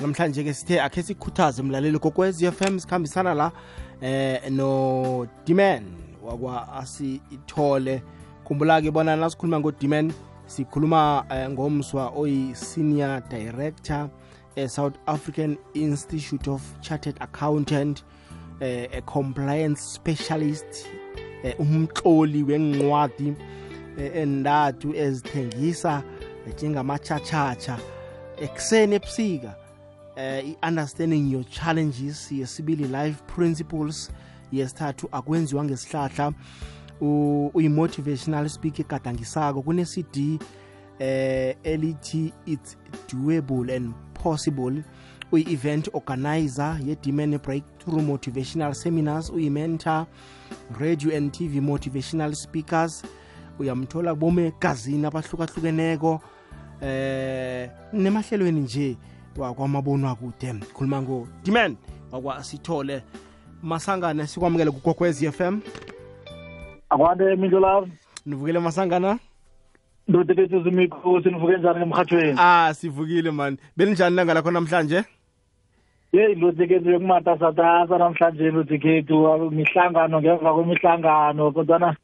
namhlanje ke sithe akhe sikhuthaze umlaleli kokwez FM sikhambisana la eh no Dimen wakwa asithole. Khumbula ke bona nasikhuluma ngo Dimen sikhuluma eh, ngomswa oyi senior director e South African Institute of Chartered Accountant eh, a compliance specialist eh, umhloli wencwadi eh, endathu ezithengisa njengamachachacha. Ekuseni ebusika eh i-understanding your challenges yesibili life principles yesithathu akwenziwa ngesihlahla. Uyi-motivational speaker egadangisako kune-cd eh elithi it's doable and possible. Uyi-event organizer ye-demon breakthrough motivational seminars uyi-mentor radio and tv motivational speakers. Uyamthola bomegazini abahlukahlukeneko eh nemahlelweni nje wakwamabonwa kude khuluma ngo Dimen wakwa sithole masangana sikwamukele kugokwez FM akwande mindlolavu nivukile masangana? Ndotekethu zimikhosi nivuke njani emhathweni ah sivukile man. Belinjani langa lakho namhlanje? Yeyi ndotekethu yokumatasatasa namhlanje ndotekethu mihlangano ngemva kwemihlangano kodwana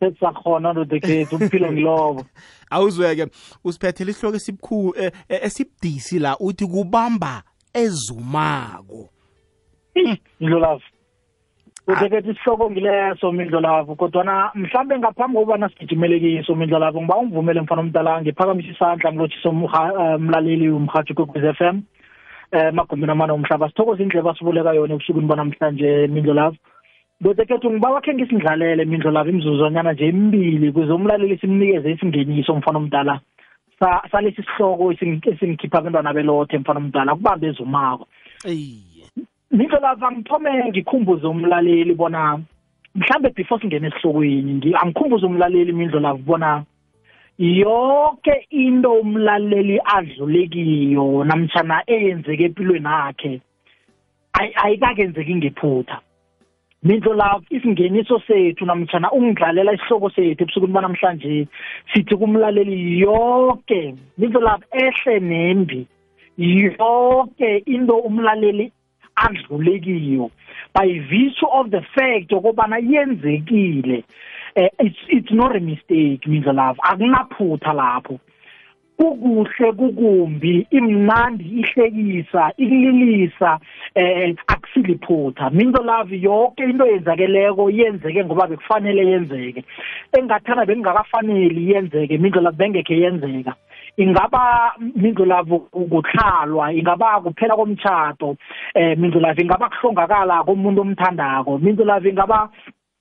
sesisakhona ndotekethu ukuphila ngilobo awuzweke usiphethele isihloko esibukhulu esibudisi la uthi kubamba ezumako mindlolavu utekethu isihloko ngileso mindlolavu kodwana mhlambe ngaphambi kokubana sigijimele kiso mindlolavu ngiba ungivumele mfana omdala ngiphakamisa isandla ngilotshisa umlaleli umhathi kwekwez f m um magumbini amane omhlaba. Sithokoza indleba asibuleka yona ebusukwini banamhlanje mindlolavu Botekethu ngibawa khe ngisindlalele mindlo labo imizuzwanyana nje emibili kuze umlaleli simnikeze isingeniso mfana omdala. Salesi sihloko esingikhipha abantwana belothe mfana omdala kubambe ezumako mindlo lavo angithome ngikhumbuze umlaleli bona mhlambe before singene esihlokweni angikhumbuze umlaleli mindlo lavo bona yonke into umlaleli adlulekiyo namtshana eyenzeke empilweni akhe ayikakenzeki ngephutha. Mindlo lapho isingeniso sethu namtshana ungidlalela isihloko sethu ebusukwini banamhlanje sithi kumlaleli yonke mindlo lapho ehle nembi yonke into umlaleli adlulekiyo by virtue of the fact okubana yenzekile uh, it's, it's not a mistake mindlo lapho akunaphutha lapho. Kukuhle kukumbi imnandi ihlekisa ikulilisa eh akusiliphutha minto love yonke into yenzakeleko yenzeke ngoba bekufanele yenzeke. Engathana bengakafaneli yenzeke minto love bengekhe yenzeka. Ingaba mindlu lavo ukuhlalwa ingaba kuphela komtshato eh mindlu lavo ingaba kuhlongakala komuntu omthandako mindlu lavo ingaba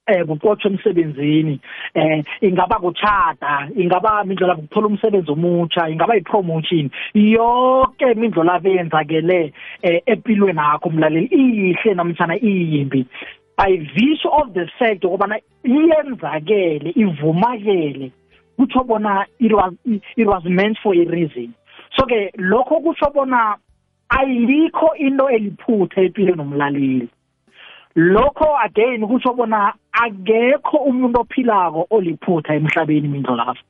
eh kuqotshwa emsebenzini eh ingaba kuchata ingaba imindlela ukuthola umsebenzi omutsha ingaba ipromotion. Yonke imindlela abenzakele eh empilweni yakho umlaleli iyihle namtjana iyimbi. By virtue of the fact ukubana iyenzakele ivumakele kutsho bona it was it was meant for a reason. So ke lokho kutsho bona ayikho into eliphutha empilweni nomlaleli lokho again kusho bona akekho umuntu ophilako oliphutha emhlabeni mindlo lapho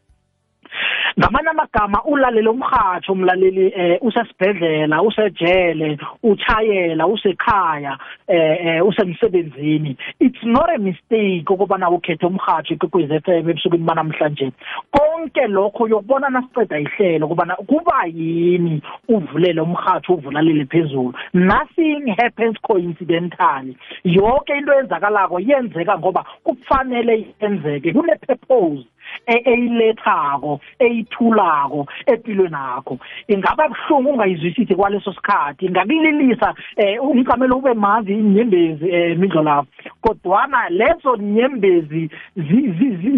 ngamanye amagama ulalela umhatsho umlaleli eh usesibhedlela usejele uchayela usekhaya eh, eh usemsebenzini. It's not a mistake ukubana ukhethe umhatsho ikwekwez FM ebusukwini banamhlanje konke lokho yokubona nasiceda ihlelo kubana kuba yini uvulele umhatsho uvulalele phezulu. Nothing happens coincidentally. Yonke into eyenzakalako yenzeka ngoba kufanele yenzeke kune purpose eyilethako eyithulako empilweni yakho. Ingaba buhlungu ungayizwisisi kwaleso sikhathi. Ingakulilisa eh umcamelo ube mazi inyembezi eh mindlo lapho kodwana lezo nyembezi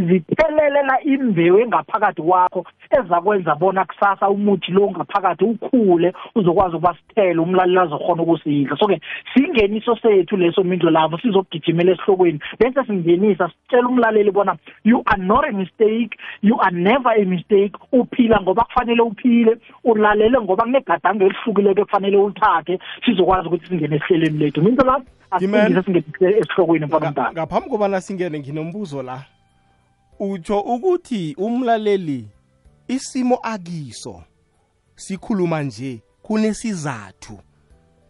zithelelela imbewu engaphakathi kwakho ezakwenza bona kusasa umuthi lo ngaphakathi ukhule uzokwazi ukuba sithele umlaleli azokhona ukusidla. So ke singeniso sethu leso mindlo lapho sizogijimela esihlokweni. Bese singenisa sitshela umlaleli bona you are not a mistake you are never a mistake. Uphila ngoba kufanele uphile. Ulalele ngoba kunegadango elihlukileko ekufanele ulithathe. Sizokwazi ukuthi singene esihlelweni lethu. Minto la asingise singene esihlokweni mfana mdala ngaphambi kobana singene nginombuzo la. Utsho ukuthi umlaleli isimo akiso sikhuluma nje kunesizathu.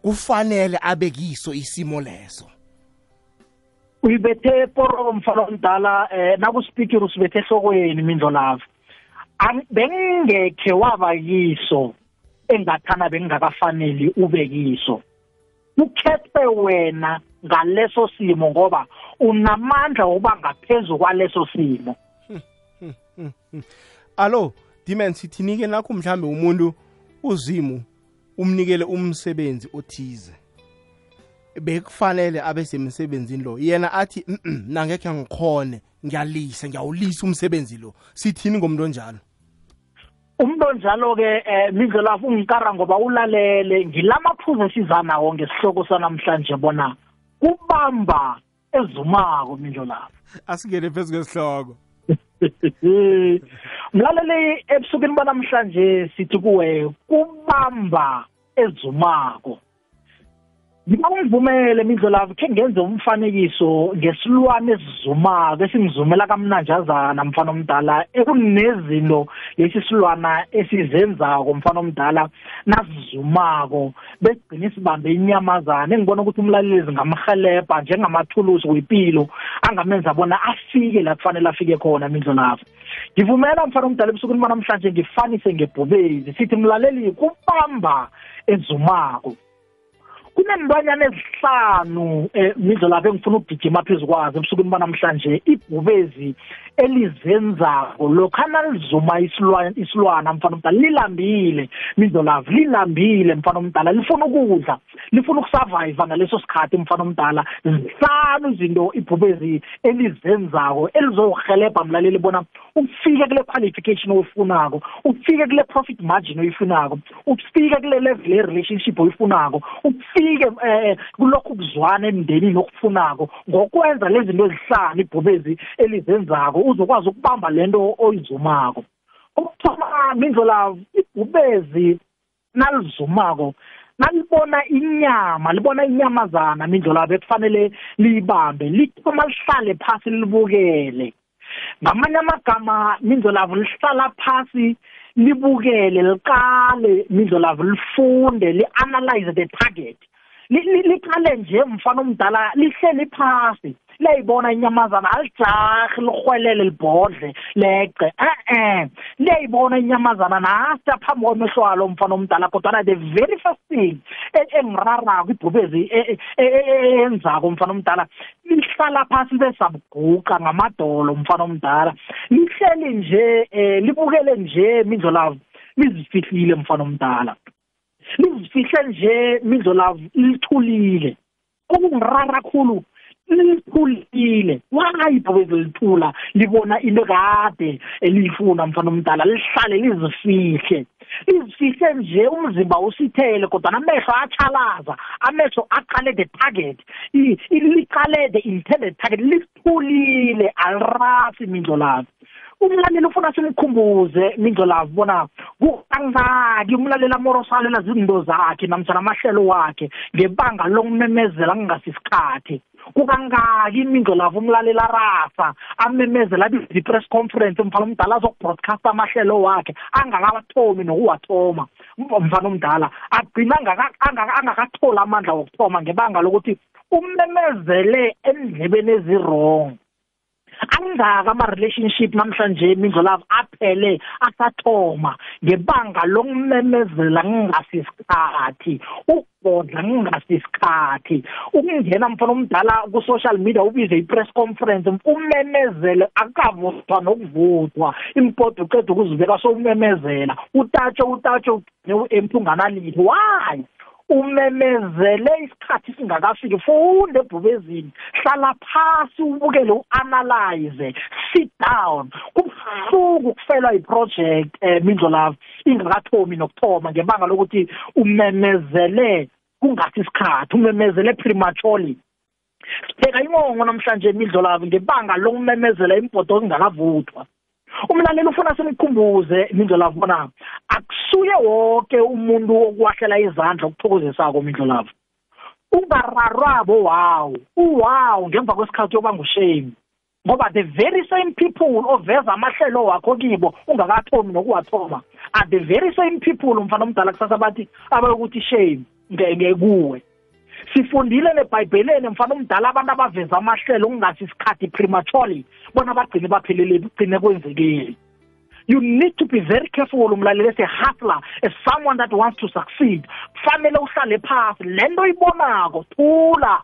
Kufanele abe kiso isimo leso. Uyibethe poroko mfana omdala eh nakuspikiri usibethe ehlokweni mindlo lava bengekhe waba yiso engathana bengakafaneli ube kiso ukhethwe wena ngaleso simo ngoba unamandla wokuba ngaphezulu kwaleso simo. Alo dimen sithinike nakho mhlambe umuntu uzimu umnikele umsebenzi othize. Bekufanele abe semsebenzini lo. Yena athi nangekhe ngikhone ngiyalisa ngiyawulisa umsebenzi lo. Sithini ngomuntu onjalo? Umuntu onjalo-ke um mindlelafu ungikara ngoba ulalele. Ngilamaphuzu esizanawo ngesihloko sanamhlanje bona kubamba ezumako mindlolafu asingene phezu kwesihloko. Mlaleli ebusukeni banamhlanje sithi kuwe kubamba ezumako. Ngibawungivumele mindlolavu khe ngenze umfanekiso ngesilwane esizumako esingizumela kamnanjazana mfana omdala ekunezinto lesi silwana esizenzako mfana omdala nasizumako. Besigcine sibambe inyamazana engibona ukuthi umlaleli zingamhelebha njengamathulusi wempilo angamenza bona afike la kufanele afike khona mindlolavu ngivumela mfana omdala ebusukuni banamhlanje ngifanise ngebhubezi sithi mlaleli kubamba ezumako. Kunembanyana ezihlanu eh midlo lapho engifuna ukugijima phezu kwazo ebusukwini banamhlanje ibhubezi elizenzako. Lokhana lizuma isilwana isilwana mfana omdala lilambile. Midlo lavo lilambile mfana omdala. Lifuna ukudla lifuna ukusurvive ngaleso sikhathi mfana omdala. Zihlanu izinto ibhubezi elizenzako elizohelebha mlaleli bona ufike kule qualification oyifunako ufike kule profit margin oyifunako ufike kule level ye relationship oyifunako ufike eh kulokhu kuzwana emndenini okufunako ngokwenza lezi zinto ezihlanu ibhubezi elizenzako uzokwazi ukubamba lento oyizumako. Okuthoma mindlola ibhubezi nalizumako nalibona inyama libona inyamazana mindlolabo ekufanele liyibambe lithoma lihlale phasi libukele. Ngamanye amagama mindlolavo lihlala phasi libukele liqale mindlolavo lifunde li-analyze the target. Liqale nje mfana omdala lihleli phasi. Liyayibona inyamazana alijahi lirhwelele libhodle leqe e-e. Liyayibona inyamazana nasi aphambi kwamehlo alo mfana omdala kodwana the very first thing engirarako ibhubezi eyenzako mfana omdala lihlala phasi besabuguqa ngamadolo mfana omdala. Lihleli nje um libukele nje mindlolavo lizifihlile mfana omdala. Lizifihle nje mindlolavu lithulile okungirara kakhulu lithulile. Why ibhubezi lithula libona into kade eliyifuna mfana omdala lihlale lizifihle. Lizifihle nje umzimba usithele kodwa amehlo achalaza amehlo aqale the target liqale the intended target lisithulile alirasi mindlolavu umlaleli ufuna simkhumbuze mindlolavu bona kangaki umlaleli amorosalela zinto zakhe namtshana amahlelo wakhe ngebanga lokumemezela kungasisikhathi kukangaki imindlolavu umlaleli arasa amemezela abiza i-press conference mfana omdala azokubroadcast amahlelo wakhe angakathomi nokuwathoma mfana omdala agcina angakatholi amandla wokuthoma ngebanga lokuthi umemezele endlebeni ezirong angaka ama-relationship namhlanje mindlolavo aphele asathoma ngebanga lokumemezela ngingasisikhathi ukubhodla ngingasisikhathi ukungena mfana omdala ku-social media ubize i-press conference umemezele akavuthwa nokuvuthwa. Impodo uqeda ukuzibeka sowumemezela. Utatshe utatshe emthunganalitho why? Umemezele isikhathi singakafiki. Funda ebhubezini hlala phasi ubukele uanalyze sit down. Kubuhlungu kufelwa iproject eh mindlolavu ingakathomi nokuthoma ngebanga lokuthi umemezele kungathi isikhathi umemezele prematurely. Sibheka ingongo namhlanje imidlolavu ngebanga lokumemezela imbodo ezingakavuthwa. Umlaleli ufuna simkhumbuze mindlolavu bona akusuye wonke umuntu okuwahlela izandla okuthokozisako mindlolavu ungararwabo wow uwow ngemva kwesikhathi yokuba ngushame ngoba the very same people oveza amahlelo wakho kibo ungakathomi nokuwathoma. Are the very same people umfana omdala kusasa bathi abayokuthi shame ngekuwe sifundile nebhayibheleni mfana omdala abantu abaveza amahlelo okungasi isikhathi prematurely bona bagcine baphelele kugcine kwenzekile. You need to be very careful umlaleli as a hustler as someone that wants to succeed. Kufanele uhlale phasi. Lento oyibonako thula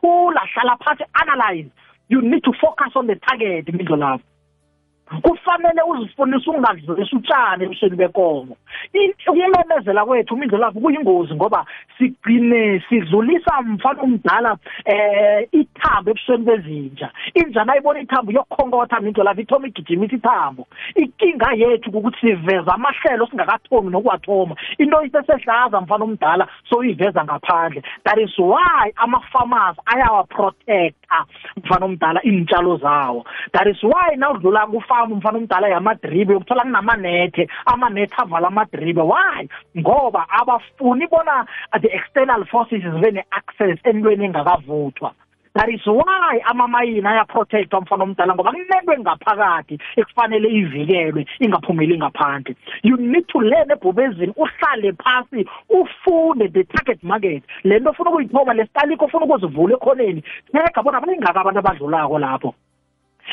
thula hlala phasi analyze. You need to focus on the target imidlo lapho kufanele uzifundise ukungadlulisi utshani ebusweni bekomo. Ukumemezela kwethu umindlo lapho kuyingozi ngoba sigcine sidlulisa mfana umdala eh ithambo ebusweni bezinja. Inja nayibona ithambo yokukhonkotha mindlo lapho ithoma igijimisa ithambo. Inkinga yethu ukuthi siveza amahlelo singakathomi nokuwathoma into isesehlaza mfana omdala so uyiveza ngaphandle. That is why ama-farmers ayawaprotecta mfana omdala iy'ntshalo zawo. That is why nawudlula kufa wami umfana omdala yamadribe ukuthola kunamanethe amanethe avala amadribe. Why? Ngoba abafuni bona the external forces zibe ne-access entweni engakavuthwa. That is why amamayini ayaprotectwa mfana omdala ngoba kunento engaphakathi ekufanele ivikelwe ingaphumeli ngaphandle. You need to learn ebhubezini uhlale phasi ufunde the target market. Le nto ofuna ukuyithoma lesitaliko ofuna ukuzivula ekhoneni thega bona balingaka abantu abadlulako lapho.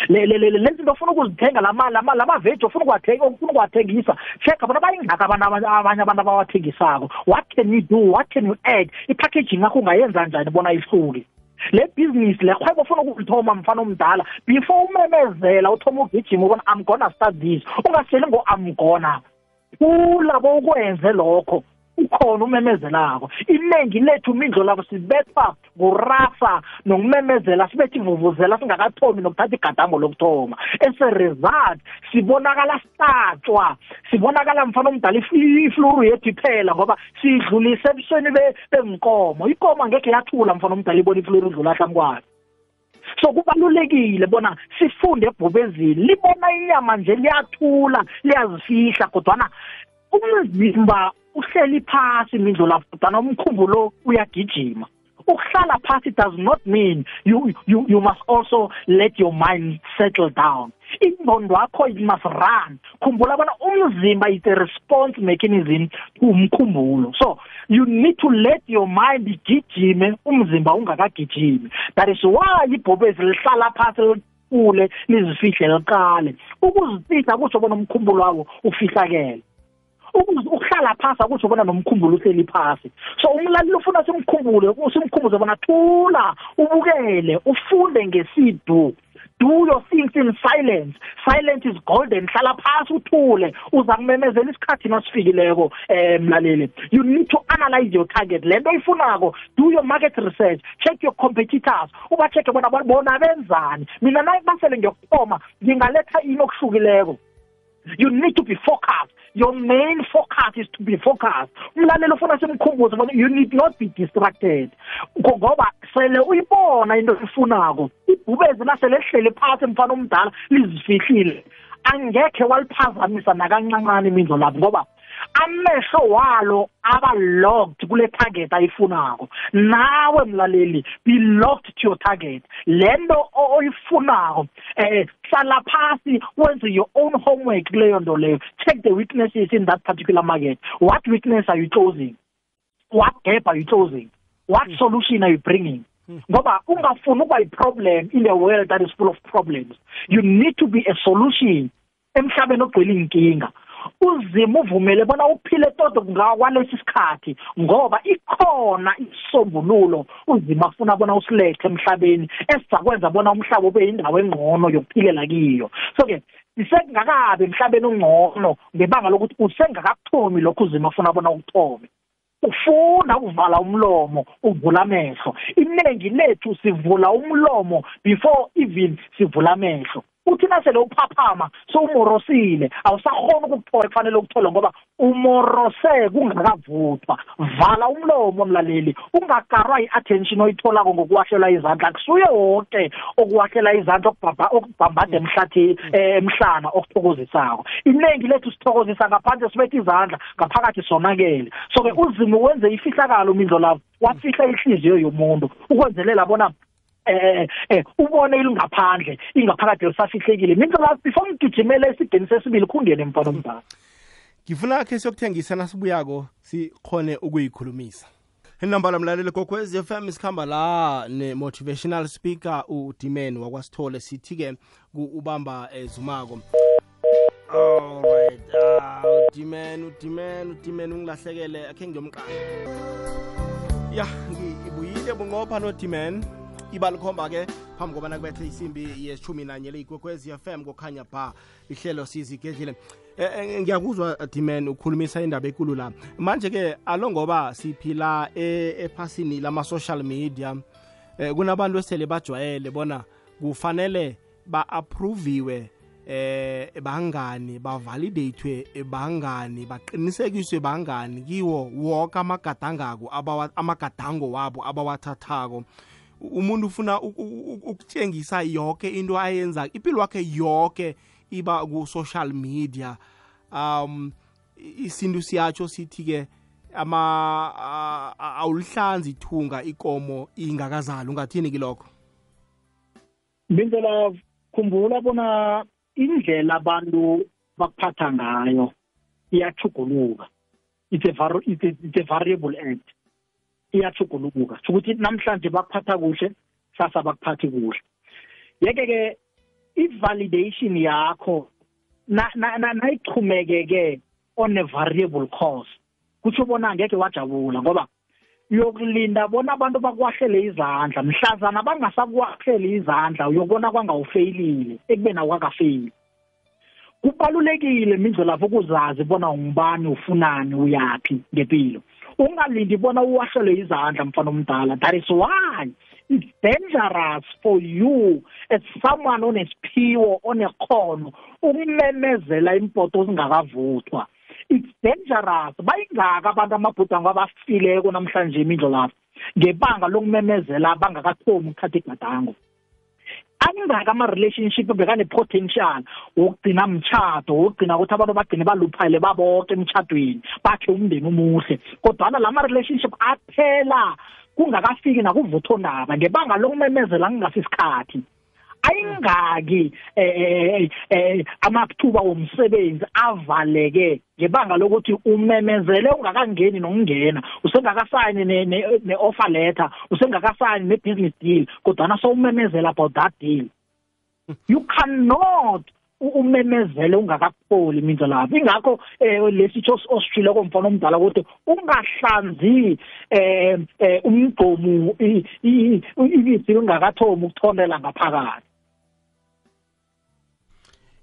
Le le le lezi zinto ufuna ukuzithenga lama lama lamaveji ufuna ukuwathenga ufuna ukuwathengisa. Check bona bayingaka abantu abanye abantu abawathengisako. What can you do? What can you add? Ipackaging yakho ungayenza njani bona ihluke? Le business le khwebo ufuna ukulithoma mfana omdala before umemezela uthoma ugijima ubona i'm gonna start this. Ungaseli ngo i'm gonna. Kulabo ukwenze lokho. Ukhona umemezelako. Iningi lethu imindlo labo sibethwa ngurasa nokumemezela sibethi ivuvuzela singakathomi nokuthatha igadango lokuthoma. As a result sibonakala sihlatshwa sibonakala mfana omdala ifluru yethu iphela ngoba sidlulise ebusweni benkomo ikomo angekhe yathula mfana omdala ibona ifluru idlula hlanu kwayo so kubalulekile bona sifunde ebhubezini libona inyama nje liyathula liyazifihla kodwana umzimba uhleli phasi imindlo lapho kodwa umkhumbulo uyagijima. Ukuhlala phasi does not mean you you you must also let your mind settle down. Ingqondo yakho it must run. Khumbula bona umzimba is a response mechanism to umkhumbulo. So you need to let your mind igijime umzimba ungakagijimi. That is why ibhobezi lihlala phasi likhule lizifihle liqale. Ukuzifihla kusho bona umkhumbulo wakho ufihlakele. Ukuhlala phasi akusho bona nomkhumbulo uhleli phasi. So umlaleli ufuna simkhumbule simkhumbuze bona thula ubukele ufunde ngesidu. Do your things in silence. Silence is golden. Hlala phasi uthule. Uza kumemezela isikhathi nasifikileko eh mlaleli. You need to analyze your target. Lento oyifunako do your market research. Check your competitors. Uba check bona bona benzani. Mina nayi basele ngiyokuthoma ngingaletha ini okuhlukileko. You need to be focused. Your main focus is to be focused. Umlalelo ufuna simkhumbuze bona you need not be distracted. Ngoba sele uyibona into efunako ibhubezi nasele lihlele phasi mfana omdala lizifihlile. Angekhe waliphazamisa nakancancane imindlo lapho ngoba amehlo walo aba locked kule target ayifunako. Nawe mlaleli be locked to your target. Lento oyifunako eh hlala phasi wenze your own homework kuleyo nto leyo. Check the weaknesses in that particular market. What weakness are you closing? What gap are you closing? What mm. solution are you bringing? Ngoba ungafuni ukuba i-problem in a world that is full of problems. You need to be a solution emhlabeni ogcwele inkinga uzima uvumele bona uphile todo ngakwalesi sikhathi ngoba ikhona isombululo uzima afuna bona usilethe emhlabeni esizakwenza bona umhlaba ube yindawo engcono yokuphilela kiyo. So ke isengakabe emhlabeni ongcono ngebanga lokuthi usengakakuthomi lokho uzima afuna bona ukuthome ufuna ukuvala umlomo uvula amehlo. Iningi lethu sivula umlomo before even sivula amehlo. Uthi nasele uphaphama sowumorosile. Awusakhona ukukuthola kufanele ukuthola ngoba umorose kungakavuthwa. Vala umlomo mlaleli. Ungakarwa i-attention oyitholako ngokuwahlelwa izandla. Kusuye wonke okuwahlela izandla okubhambada emhlathi emhlana okuthokozisako. Iningi lethu sithokozisa ngaphandle sibethe izandla ngaphakathi sonakele. So-ke uzima wenze ifihlakalo umindlo lapho wafihla ihliziyo yomuntu ukwenzelela bona eh eh ubone ilingaphandle ingaphakathi lisafihlekile mina before ngigijimele esigeni sesibili kungene mfana omdala ngifuna khe siyokuthengisa nasibuyako sikhone ukuyikhulumisa. Inamba lamlaleli kokwez FM sikhamba la ne-motivational speaker udimen wakwasithole sithi-ke ubamba ezumako alright ah, udimen udimen udimen ungilahlekele akhe ngiyomqala. Ya ngibuyile bunqopha nodimen ibalikhomba-ke phambi kobana kubethe isimbi yeshumi nanye leyigwekwezi fm kokhanya ba ihlelo sizigedlile. Eh, ngiyakuzwa dimen ukhulumisa indaba ekulu la. Manje-ke alo ngoba siphila ephasini lama-social media kunabantu esele bajwayele bona kufanele ba-approviwe eh bangani bavalidate bangani baqinisekiswe bangani. Kiwo wonke amagadangako amagadango wabo abawathathako umuntu ufuna ukutshengisa yonke into ayenza impilo wakhe yonke iba ku-social media. Um isintu siyatsho sithi-ke ama awulihlanzi ithunga ikomo ingakazali. Ungathini kilokho bindlela khumbula bona indlela abantu bakuphatha ngayo iyachuguluka it's a, it's a variable act. Iyathuguluka. Ukuthi namhlanje bakuphatha kuhle sasa bakuphathi kuhle. Yeke ke i-validation yakho nayichumekeke on a variable cost kutsho bona ngeke wajabula ngoba uyokulinda bona abantu bakwahlele izandla mhlazana bangasakwahleli izandla uyokubona kwangawufeyilile ekubeni awakafeyili kubalulekile mindlela ukuzazi bona ungubani ufunani uyaphi ngempilo ungalindi bona uwahlele izandla mfana omdala. That is why it's dangerous for you as someone onesiphiwo onekhono ukumemezela impoto zingakavuthwa it's dangerous. Bayingaka abantu amabhudango abafileko namhlanje imindlo lapho ngebanga lokumemezela bangakathomi ukuthatha igadango. Angingaki ama-relationship bekane-potential wokugcina mtshato wokugcina ukuthi abantu bagcine baluphayile babonke emtshadweni bakhe umndeni umuhle kodwana la ma-relationship aphela kungakafiki nakuvuthondaba ngebanga lokumemezela ngingasisikhathi ayingaki eh, eh, eh amathuba womsebenzi avaleke ngebanga lokuthi umemezele ungakangeni nokungena usengakasayini ne-offer letter usengakasayini ne-business deal kodwana sowumemezela about that deal you cannot umemezele ungakapholi minzo lapho ingakho eh lesitsho osishilo komfana omdala ukuthi ungahlanzi eh umgqomu ibisi ungakathomi ukuthondela ngaphakathi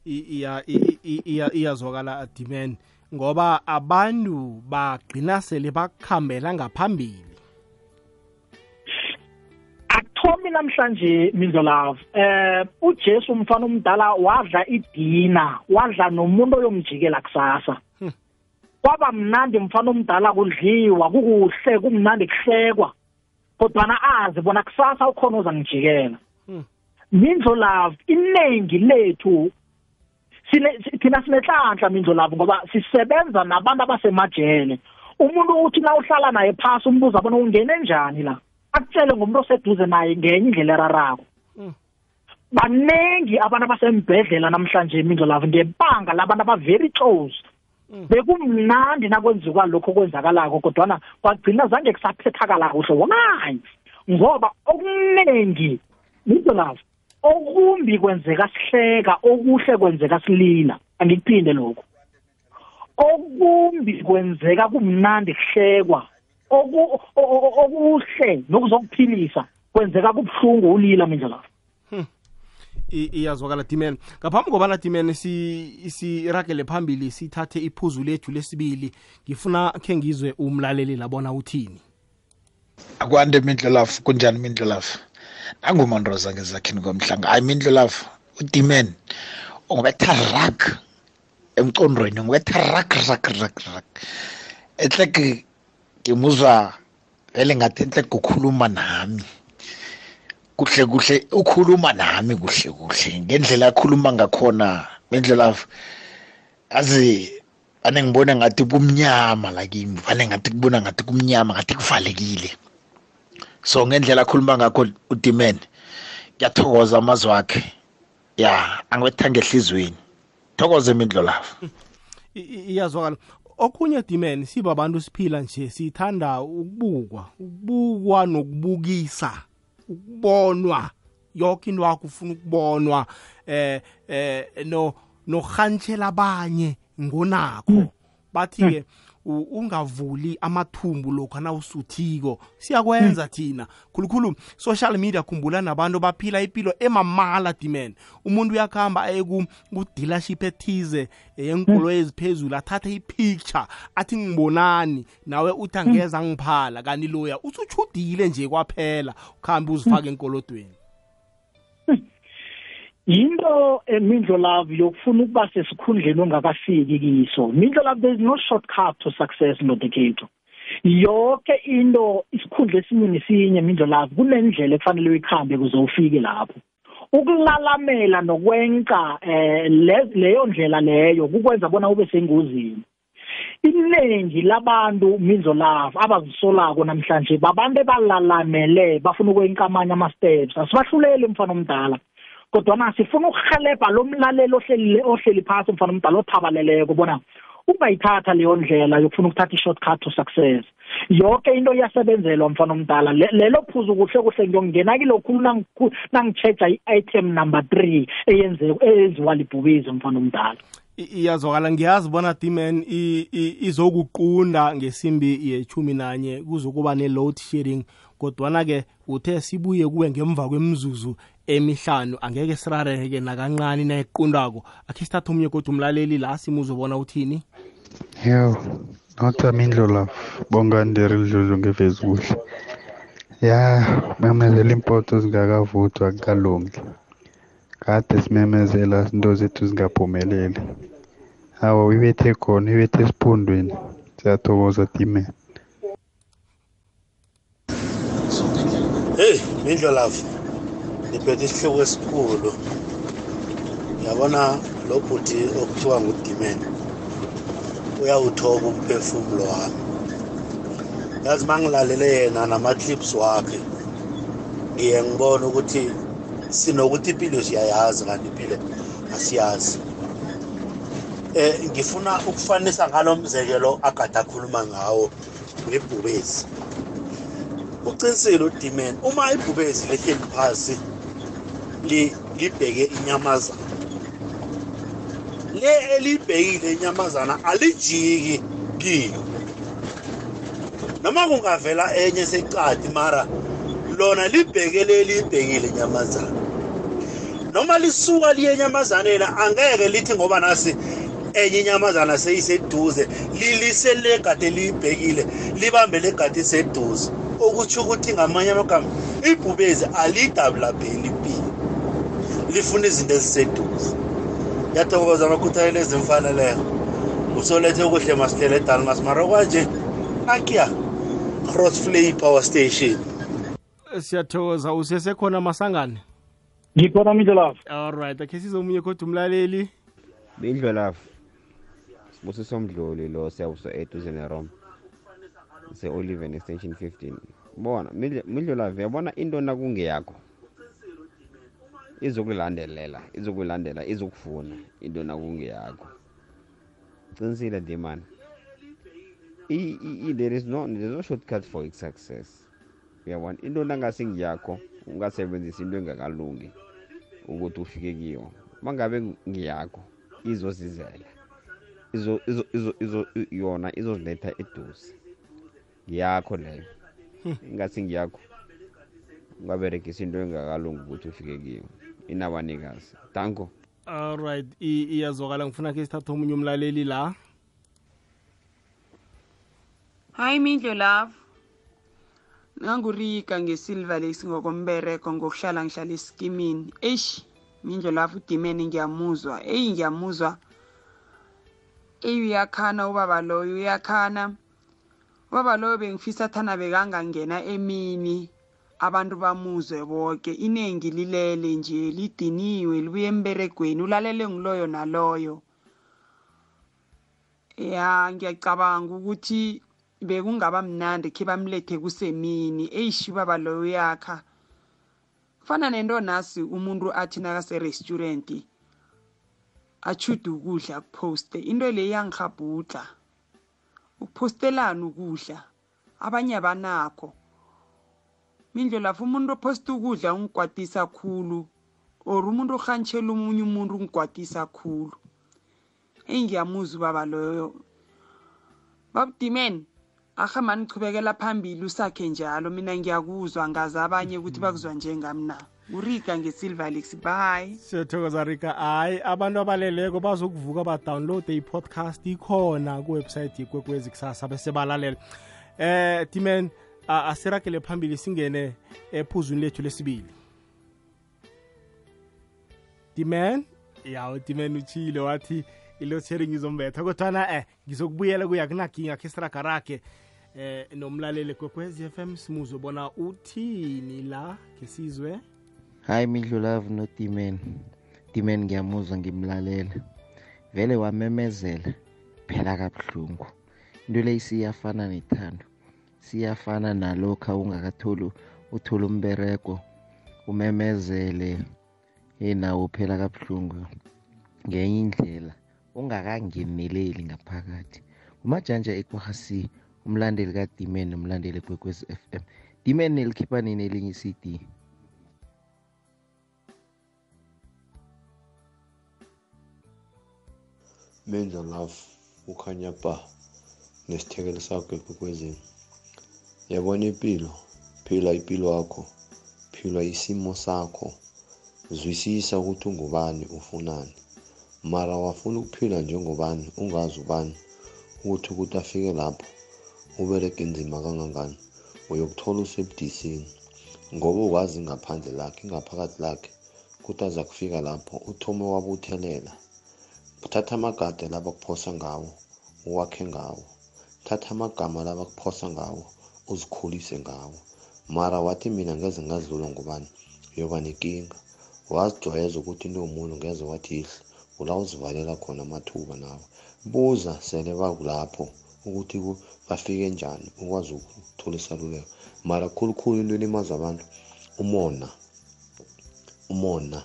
iyazwakala dimen ngoba abantu bagcina sele bakuhambela ngaphambili. Akuthomi namhlanje mindlolavu eh uJesu umfana omdala wadla idina wadla nomuntu oyomjikela kusasa. Hmm. kwaba mnandi mfana omdala kudliwa kukuhle kumnandi kuhlekwa. Kodwana azi bona kusasa ukhona ozangijikela. Hmm. mindlolavu iningi lethu thina sinenhlanhla mindlo lapho ngoba sisebenza nabantu abasemajele. Umuntu uthi na uhlala naye phasi umbuza bona ungene njani la? Akutshele ngomuntu oseduze naye ngenye indlela erarako. Hmm. baningi abantu abasembhedlela namhlanje mindlo lapho ngebanga labantu aba-very close. Hmm. bekumnandi nakwenziwa lokho kwenzakalako kodwana kwagcina zange kusaphethakala kuhle why? Ngoba okuningi mindlo lapho okumbi kwenzeka sihleka okuhle kwenzeka silila angikuphinde lokho okumbi kwenzeka kumnandi kuhlekwa. Okuhle nokuzokuphilisa kwenzeka kubhlungu ulila mindla lapho. Hmm. iyazwakala dimen ngaphambi kobana dimen siragele phambili sithathe iphuzu lethu lesibili ngifuna khe ngizwe umlaleli labona uthini. Akwande mindlelafu kunjani mindlelafu? Nangumonroza ngezakhini komhlanga hayi mindlo love udimen ungibetha rak emcondweni ungibetha rak rak rak rak etleke ngimuzwa vele ngathi entleke ukhuluma nami. Kuhle kuhle ukhuluma nami kuhle kuhle. Ngendlela akhuluma ngakhona ngendlela azi ane ngibona ngathi kumnyama la kimi vane ngathi kubona ngathi kumnyama ngathi kuvalekile. So ngendlela akhuluma ngakho udimen ngiyathokoza amazwi akhe. Ya angibethanga ehlizweni. Thokoze imindlo lapho iyazwakala. Okhunye dimen sibabantu siphila nje sithanda ukubukwa ukubukwa nokubukisa ukubonwa. Yonke into wakho ufuna ukubonwa eh eh no nohantshela abanye ngonakho. Bathi ke ungavuli amathumbu lokho nawusuthiko. Siyakwenza thina. Khulukhulu social media khumbula nabantu baphila impilo emamala dimen umuntu uyakuhamba aye ku-dealership ethize yenkolo eziphezulu athathe ipicture athi ngibonani? Nawe uthi angeza ngiphala kanti loya usuchudile nje kwaphela ukuhambe uzifake enkolodweni. Yinto emindlo love yokufuna ukuba sesikhundleni ongakafiki kiso. Mindlo love there is no shortcut to success nodekhethu yonke into isikhundla esinye nesinye mindlo love kunendlela ekufanele uyikhambe kuze ufike lapho. Ukulalamela nokwenka eh leyo ndlela leyo kukwenza bona ube sengozini. Iningi labantu mindlo love abazisolako namhlanje babantu ebalalamele bafuna ukwenkamanya ama steps. Asibahlulele mfana omdala. Kodwa sifuna ukuhelebha lo mlaleli ohleli ohleli phasi mfana omdala othabaleleko bona ungayithatha leyo ndlela yokufuna ukuthatha i-shortcut to success. Yonke into iyasebenzelwa mfana omdala. Lelo phuzu kuhle kuhle ngiyongena kilokhulu nangi-checha i-item number three eyenziwa libhubizo mfana omdala. Iyazwakala. Ngiyazi bona diman izokuqunda ngesimbi yechumi nanye kuzokuba ne-load sharing kodwana-ke uthe sibuye kuwe ngemva kwemzuzu emihlanu angeke sirareke nakancane nayiqundako akhe sithathe omnye kodwa umlaleli la simuzobona uthini? Yo nothami indlola bonganderi lidludlu ngefacebook ya memezela impoto zingakavuthwa kukalungi kade simemezela into zethu zingaphumeleli. Awa ibethe khona ibethe esiphundweni siyathokoza timen. Heyi mindlolavu ngiphethe isihloko esikhulu yabona lo bhuti okuthiwa ngudimen uyawuthoba umphefumulo wami yazi uma ngilalele yena nama-clips wakhe ngiye ngibona ukuthi sinokuthi impilo siyayazi kanti impilo asiyazi. Eh ngifuna ukufanisa ngalo mzekelo agada akhuluma ngawo ngebhubezi uqinisile udimen uma ibhubezi lehleli phasi libheke inyamazana. Le elibhekile inyamazana alijiki kiyo noma kungavela enye secadi mara lona libheke le libhekile inyamazana. Noma lisuka liye enyamazaneni angeke lithi ngoba nasi enye inyamazana seyiseduze lilise legade liyibhekile libambe legade iseduze. Okutsho ukuthi ngamanye amagama ibhubezi alidabulapheli impilo lifuna izinto eziseduze. Ngiyathokoza amakhuthalelo ezimfaneleyo usolethe kuhle masihlele edalmas mara kwanje. Akiya crossflay power station. Siyathokoza usesekhona masangane? Ngikhona mindlolavu alright akhe sizomunye kodwa umlaleli? Bindlolavu sibusiso mdluli lo siyabuso eduze neroma. Se-oliven extension 15 bona midlolavu yabona into nakungeyakho? Izokulandelela izokulandela izokufuna into nakungeyakho. Qinisile demani there is no there is no shortcut for success. Uyabona into nangase ngiyakho ungasebenzisa into engakalungi ukuthi ufike kiyo. Mangabe ngiyakho izozizela izo izo izo izo yona izoziletha eduze. Ngiyakho leyo ingathi ngiyakho. Ungaberegisa into engakalungi ukuthi ufike kiyo. Inabanikazi. Danko. Alright iyazwakala. Ngifuna ke sithathe omunye umlaleli la. Hayi mindlo love. Ngangurika ngesilver lesi ngokombereko ngokuhlala ngihlala esikimini. Eish mindlo love udimeni ngiyamuzwa. Eyi ngiyamuzwa. Eyi uyakhana ubaba loyo uyakhana ubaba loyo bengifisa thana bekangangena emini. Abantu bamuzwe bonke iningi lilele nje lidiniwe libuye emberegweni. Ulalele ngiloyo naloyo. Ya ngiyacabanga ukuthi bekungaba mnandi khe bamlethe kusemini. Eish ubaba loyo uyakha. Kufana nento nasi umuntu athi nakase-restaurant achude ukudla kuphoste into le iyangihabhudla ukupostelana ukudla abanye abanakho. Mindlo lapho umuntu ophosta ukudla ungikwatisa khulu or umuntu orhantshela omunye umuntu ungikwatisa khulu. Eyi ngiyamuza ubaba loyo. Babudimeni arha mani nichubekela phambili usakhe njalo mina ngiyakuzwa ngazi abanye ukuthi bakuzwa njengami na. Ngurika ngesilver lex bye. Siyathokoza rika. Hayi abantu abaleleko bazokuvuka badownloade i-podcast. Ikhona kuwebsayithi yekwekwezi kusasa bese balalela eh timen asiragele phambili singene ephuzwini lethu lesibili. Timen? Yawo timen uchile wathi ilotsheri ngizombetha kodwana eh ngizokubuyela kuya kunaginga khe siragarage eh nomlaleli kwekwezi FM m bona uthini la ngesizwe hayi midlulavu notimen timen. Ngiyamuzwa ngimlalela. Vele wamemezela. Phela kabuhlungu. Into le siyafana nethando. Siyafana nalokha ungakatholi uthola umberego umemezele. Nawo phela kabuhlungu. Ngenye indlela ungakangeneleli ngaphakathi. Umajanja ekwahasi umlandeli kadimen nomlandeli ekwekwezi FM dimen nelikhipha nini elinye i-cd menza love ukhanya ba nesithekelo sakho ekwekwezini yabona impilo? Phila impilo yakho. Phila isimo sakho. Zwisisa ukuthi ungubani ufunani. Mara wafuna ukuphila njengobani ungazi ubani ukuthi ukuthi afike lapho ubereke nzima kangangani uyokuthola usebudisini. Ngoba ukwazi ngaphandle lakhe ingaphakathi lakhe ukuthi aza kufika lapho uthome wabuthelela. Thatha amagade laba kuphosa ngawo uwakhe ngawo. Thatha amagama laba kuphosa ngawo uzikhulise ngawo. Mara wathi mina ngeze ngadlula ngubani? Uyoba nenkinga. Wazijwayeza ukuthi into yomuntu ngeze wathi ihle ula uzivalela khona amathuba nawe. Buza sele bakulapho ukuthi bafike njani ukwazi ukuthola isaluleko. Mara khulukhulu into elimaza abantu umona umona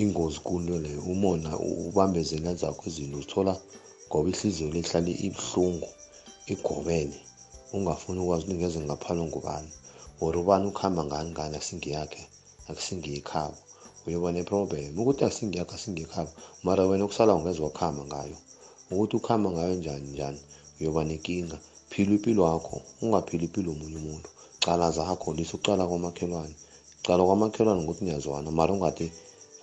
ingozi kulo leyo. Umona ubambezela zakho izinto uzithola ngoba ihliziyo lihlale ibuhlungu igobene. Ungafuni ukwazi ukuthi ngeze ngaphalwa ngubani or ubani ukuhamba ngani ngani akusingiyakhe akusingiyikhabo uyobona iproblem ukuthi akusingiyakho asingiyikhabo mara wena kusala ungeze wakuhamba ngayo. Ukuthi ukuhamba ngayo njani njani uyoba nenkinga. Phila impilo yakho ungaphili impilo omunye umuntu. Cala zakho lisa ucala kwamakhelwane. Cala kwamakhelwane ukuthi niyazwana mara ungathi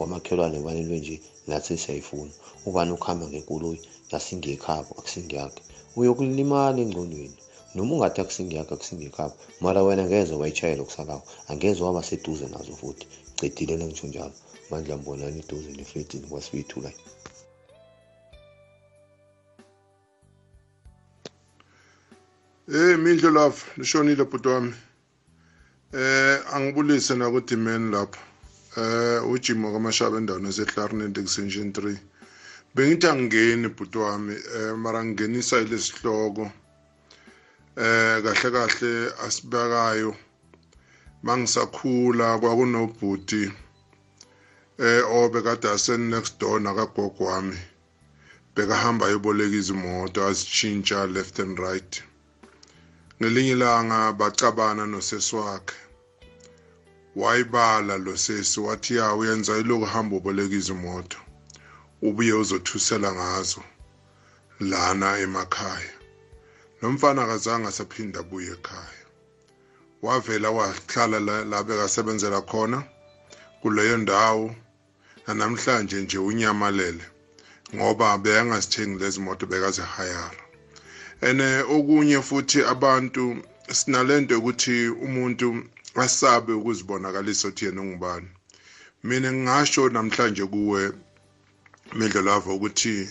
kwamakhelwane banelwe nje nathi siyayifuna ubani ukuhamba ngenkoloyi yasingekhabo akusingiyakhe uyokulimala engqondweni. Noma ungathi akusingiyakho akusingekhabo mara wena ngeze wayitshayela kusalawo angeze waba seduze nazo futhi. Cedile lengisho njalo. Mandla mbonani iduze nefletini kwasibethu la. Eh mindlo lapho lishonile bhuti wami. Eh angibulise na kuDimen lapho. Eh ujimo kamashaba endaweni yaseClarnet extension 3. Bengithi angingeni bhuti wami eh mara ngingenisa ilesihloko. Eh kahle kahle asibekayo mangisakhula kwakunobhuti eh obekade asen next door nakagogo wami bekahamba eboleka izimoto azitshintsha left and right ngelinye ilanga bacabana nosesi wakhe wayibala lo sesi wathi ya uyenza iloku hamba uboleka izimoto ubuye uzothusela ngazo lana emakhaya. Nomfana akazange asaphinda abuye ekhaya. Wavela wahlala la, la bekasebenzela khona kuleyo ndawo namhlanje nje unyamalele ngoba beyangasithengi lezi moto bekazihayara ene okunye futhi abantu sinalento ukuthi umuntu asabe ukuzibonakalisa ukuthi yena ungubani. Mina ngingasho namhlanje kuwe midlolava ukuthi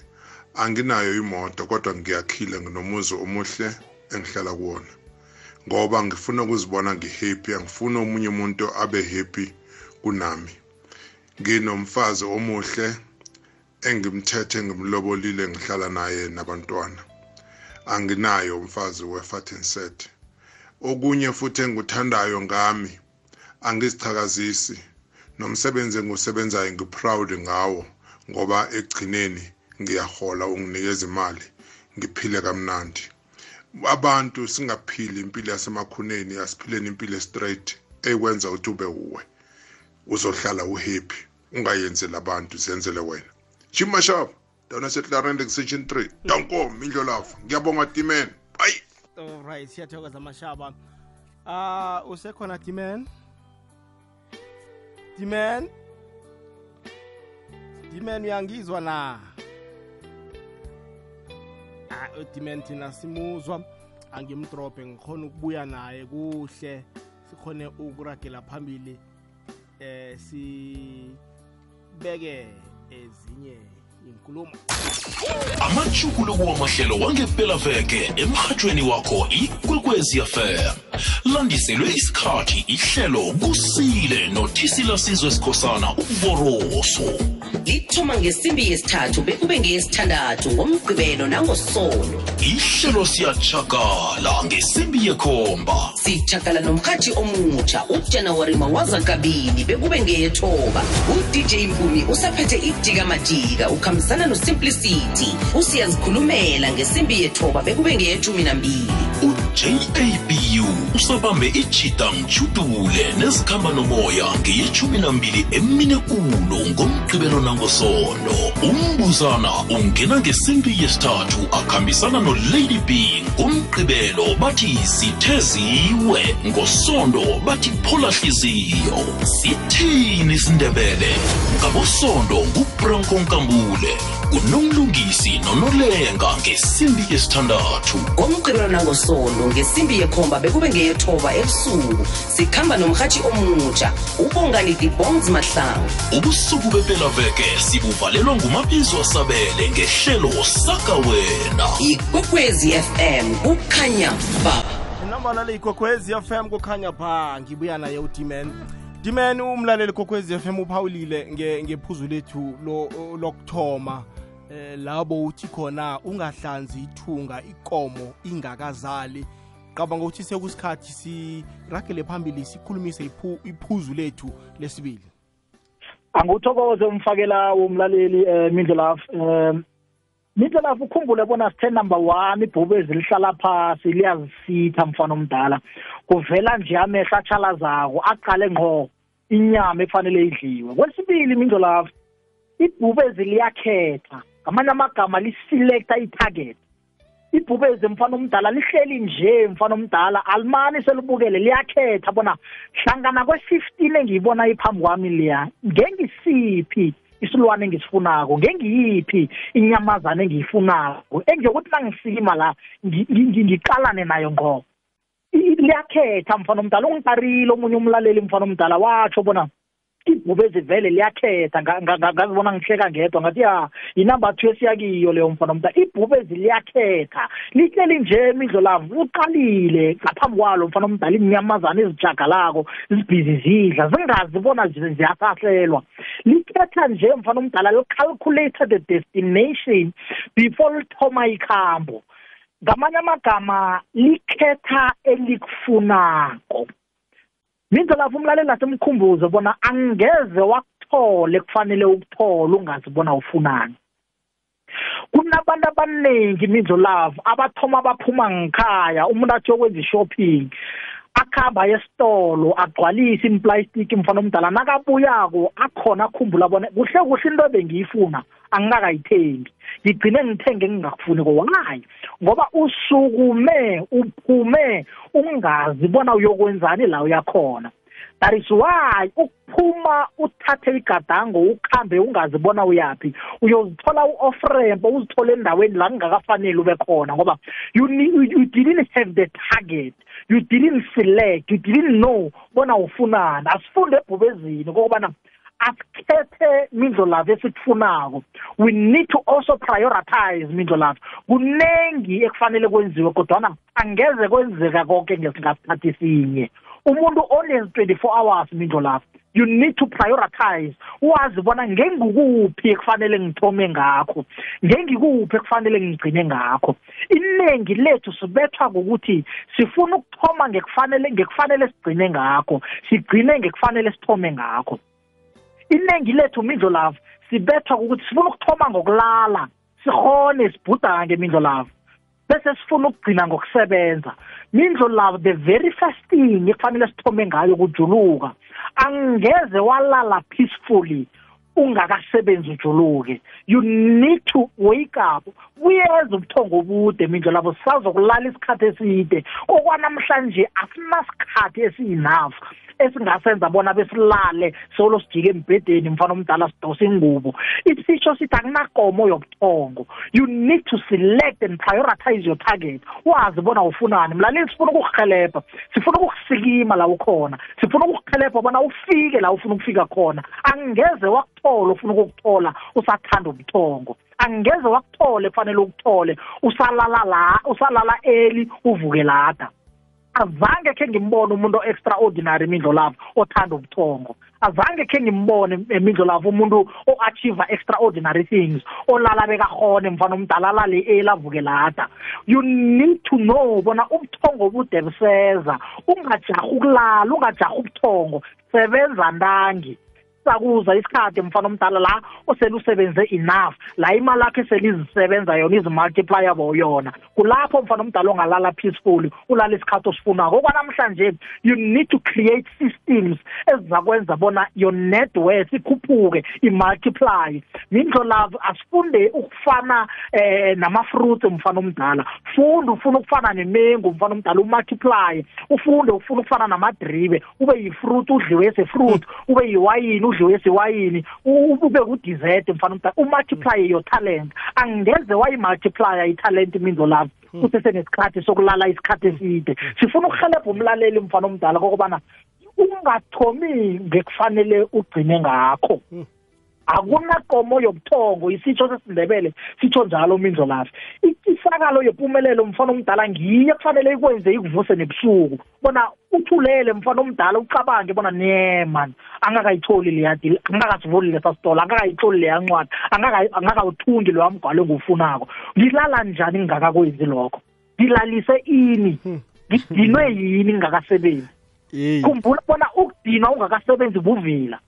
anginayo imoto kodwa ngiyakhile nginomuzi omuhle engihlala kuwona. Ngoba ngifuna ukuzibona ngihappy angifuni omunye umuntu abe happy kunami. Nginomfazi omuhle engimthethe ngimlobolile ngihlala naye nabantwana. Anginayo umfazi we-fat and set. Okunye futhi engikuthandayo ngami angizichakazisi nomsebenzi engiwusebenzayo ngiproud ngawo ngoba ekugcineni ngiyahola unginikeza imali ngiphile kamnandi. Abantu singaphili impilo yasemakhuneni asiphileni impilo straight ekwenza ukuthi ube uwe uzohlala uhappy ungayenzi labantu zenzele wena. Jim mashap dawuna setlarende section 3 dankom indlolafu ngiyabonga timen bayi alright siyathokoza amashaba ah usekhona dimen dimen dimen uyangizwa na? Ah udimen thina simuzwa. Angimdrobhe ngikhona ukubuya naye kuhle. Sikhone ukuragela phambili eh sibeke ezinye. Inkulumo amajukuluko wamahlelo wangempela veke emhatshweni wakho ikwekwezi fm landiselwe isikhathi ihlelo kusile nothisila sizwe sikhosana uboroso. Lithoma ngesimbi yesithathu bekube ngeyesithandathu ngomgqibelo nangosono. Ihlelo siyatshakala ngesimbi yekhomba. Sitshakala nomrhatshi omutsha ujanawari mawaza kabini bekube ngeyethoba. Udj mpumi usaphethe ijikamajika ukhambisana nosimplicity usiyazikhulumela ngesimbi yethoba bekube ngeyethumi nambili. Ujabu usabambe ijida mjudule nezikhamba nomoya ngeyeshumi nambili emine kulo ngomgqibelo nangosondo. Umbuzana ungena ngesimbi yesithathu akhambisana nolady b ngomgqibelo bathi sitheziwe ngosondo bathi pholahliziyo sithini isindebele? Ngabosondo ngubranko nkambule unomlungisi nonolenga ngesimbi yesithandathu. Ngomgqibelo nangosondo ngesimbi yekhomba bekube ngeyethoba ebusuku. Sikhamba nomrhatshi omutsha ubongani dibongs mahlangu. Ubusuku bepelaveke sibuvalelwa ngumabizo asabele ngehlelo saka wena. Ikwekwezi fm kukhanya ba. Inamba le ikwekwezi fm kukhanya pha ngibuya naye udimen dimen umlaleli kokwezi fm uphawulile nge- ngephuzu lethu lo- lokuthoma. Eh labo uthi khona ungahlanzi ithunga ikomo ingakazali. Qabanga ukuthi sekusikhathi siragele phambili sikhulumise iphu- iphuzu lethu lesibili. Anguthokoze umfakela womlaleli um mindlelafu. Um mindlelafu ukhumbule bona sithe number one ibhubezi lihlala phasi liyazisitha mfana omdala. Kuvela nje amehlo atshalazako aqale ngqo inyama efanele idliwe. Kwesibili mindlelafu ibhubezi liyakhetha ngamanye amagama liselecta i-target. Ibhubezi mfana omdala lihleli nje mfana omdala alimani selibukele liyakhetha bona hlangana kwe-fifteen engiyibona iphambi kwami liya ngengisiphi isilwane engisifunako ngengiyiphi inyamazana engiyifunako engiyokuthi nangisikima la ngi- ngi- ngiqalane nayo I- liyakhetha mfana omdala ungikarile omunye umlaleli mfana omdala watsho bona ibhubezi vele liyakhetha. Nga- nga- nga- ngazibona ngihleka ngedwa ngathi ya yinumber two esiyakiyo leyo mfana omdala ibhubezi liyakhetha lihleli nje imidlo lavo uqalile. Ngaphambi kwalo mfana omdala inyamazana ezijagalako zibhizi zidla zingazi bona zi- ziyasahlelwa. Likhetha nje mfana omdala licalculator the destination before lithoma ikhambo. Ngamanye amagama likhetha elikufunako mindlelafu umlaleli nasemkhumbuzo bona angeze wakuthole kufanele ukuthole ungazibona ufunani. Kunabantu abaningi mindlolavu abathoma baphuma ngikhaya umuntu athi yokwenza i-shopping. Akuhamba esitolo agcwalise implastic mfana omdala. Nakabuyako akhona akhumbula bona kuhle kuhle into ebengiyifuna angingakayithengi. Ngigcine ngithenge engingakufuni why? Ngoba usukume uphume ungazi bona uyokwenzani la uyakhona. That is why ukuphuma uthathe igadango ukhambe ungazi bona uyaphi. Uyozithola u-ofrempo uzithole endaweni la kungakafanele ube khona ngoba you, ne- you, you didn't have the target. You didn't select you didn't know bona ufunani. Asifunde ebhubezini kokubana asikhethe mindlo lavo esikufunako we need to also prioritize mindlo lavo kunengi ekufanele kwenziwe kodwana angeze kwenzeka konke ngesikhathi sinye. Umuntu onezi 24 hours mindlo lapho. You need to prioritize. Wazi bona ngengikuphi ekufanele ngithome ngakho? Ngengikuphi ekufanele ngigcine ngakho? Iningi lethu sibethwa ukuthi sifuna ukuthoma ngekufanele ngekufanele sigcine ngakho. Sigcine ngekufanele sithome ngakho. Iningi lethu mindlo lavo sibethwa ukuthi sifuna ukuthoma ngokulala. Sihone sibhudange mindlo lavo bese sifuna ukugcina ngokusebenza. Mindlo love the very first thing ekufanele sithome ngayo kujuluka angeze walala peacefully ungakasebenzi ujuluke. You need to wake up buyeza ubuthongo obude mindlo labo sisazokulala isikhathi eside. Okwanamhlanje asinasikhathi esi-enough esingasenza bona besilale solo sijike embhedeni mfana omdala sidose ingubo. Isisho sithi akunakomo yobuthongo you need to select and prioritize your target. Wazi bona ufunani. Mlaleli sifuna ukukuhelebha sifuna ukukusikima la ukhona sifuna ukukuhelebha bona ufike la ufuna ukufika khona. Angeze wakuthola ufuna ukukuthola usathanda ubuthongo. Angeze wakuthole kufanele ukuthole usalala la usalala early uvuke lada azange khe ngimbone umuntu extraordinary imindlo lapho othanda ubuthongo. Azange khe ngimbone emindlo lapho umuntu o-achieve extraordinary things olala bekahone mfana omdala alale elavuke lada. You need to know bona ubuthongo bude buseza. Ungajarha ukulala ungajarha ubuthongo sebenza ntangi. Sakuza isikhathi mfana omdala la osele usebenze enough. La imali yakhe selizisebenza yona izimultipliable yona. Kulapho mfana omdala ongalala peacefully ulala isikhathi osifunako. Okwanamhlanje you need to create systems ezizakwenza bona your net worth ikhuphuke imultiply. Mindlo love asifunde ukufana eh nama-fruits mfana omdala. Funda ufuna ukufana nemengu mfana omdala umultiply. Ufunde ufuna ukufana namadribe. Ube yifruit udliwe esefruit ube yiwayini udliwe esiwayini ube ku-dessert mfana umntana umultiply your talent. Angeze wayimultiplya italent mindlo lapho. Kusesenesikhathi sokulala isikhathi eside. Sifuna ukuhelebha umlaleli mfana omdala kokubana ungathomi ngekufanele ugcine ngakho. Akunakomo yobuthongo isitsho sesindebele sitsho njalo mindlo lafi. Isakalo yempumelelo mfana omdala ngiye kufanele ikwenze ikuvuse nebusuku. Bona uthulele mfana omdala ucabange bona ne man angakayitholi leya deal angakasivuli lesa sitolo angakayitholi leya ncwadi angakawuthungi loya mgwalo engiwufunako. Ngilala njani ngingakakwenzi lokho? Ngilalise ini? Ngidinwe yini ngingakasebenzi? Khumbula bona ukudinwa ungakasebenzi buvila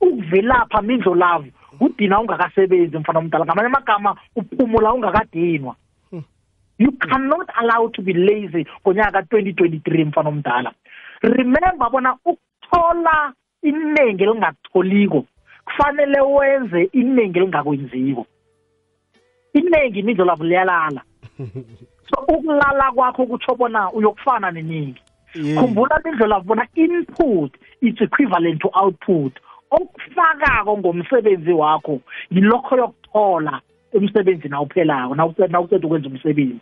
ukuvelapha mindlo lavo udina ungakasebenzi mfana omdala. Ngamanye amagama uphumula ungakadinwa. You cannot allow to be lazy ngonyaka ka-2023 mfana omdala. Remember bona ukuthola iningi elingakutholiko kufanele wenze iningi elingakwenziko. Iningi imindlo lavo liyalala. So ukulala kwakho kutsho bona uyokufana neningi. Khumbula imindlo lavo bona input it's equivalent to output. Okufakako ngomsebenzi wakho yilokho yokuthola emsebenzini awuphelako nawuceda ukwenza umsebenzi.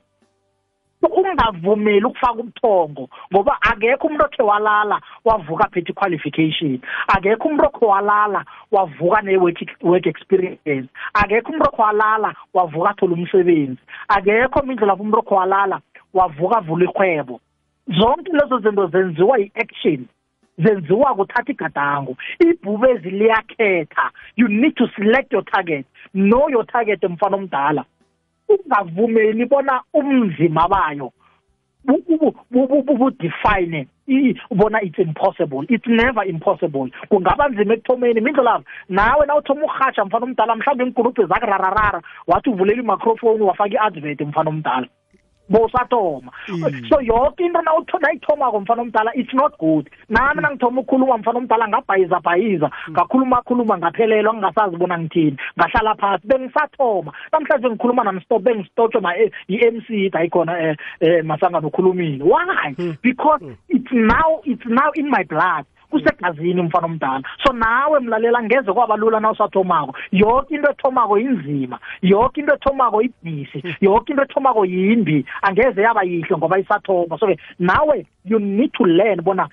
Ungavumeli ukufaka ubuthongo ngoba akekho umuntu okhe walala wavuka aphethe qualification akekho umuntu okhe walala wavuka ne-work experience akekho umuntu okhe walala wavuka athola umsebenzi akekho mindlela lapho umuntu okhe walala wavuka avula ihwebo zonke lezo zinto zenziwa yi-action. Zenziwa kuthatha igadango. Ibhubezi liyakhetha you need to select your target. Know your target mfana omdala. Ungavumeli bona umzima bayo budefine bona it's impossible. It's never impossible. Kungaba nzima ekuthomeni mindlolavo nawe na uthoma ukurhatsha mfana omdala mhlawumbe iinkurubhe zakurararara wathi uvulela i-microphone wafaka i-advert mfana omdala. Bosathoma so yoke into nayithomako mfana omdala it's not good. Nami nangithoma ukukhuluma mfana omdala ngabhayiza bhayiza ngakhuluma khuluma ngaphelelwa ngingasazi bona ngithini. Ngahlala phasi bengisathoma. Namhlanje ngikhuluma namstop bengistotshwe i-m c ayikhona um masanga nokhulumile why? Because it's now it's now in my blood. Kusegazini umfana omdala. So nawe mlalela ngeze kwaba lula na usathomako. Yonke into ethomako inzima. Yonke into ethomako ibhisi yonke into ethomako yimbi. Angeze yaba yihle ngoba isathoma so ke nawe you need to learn bona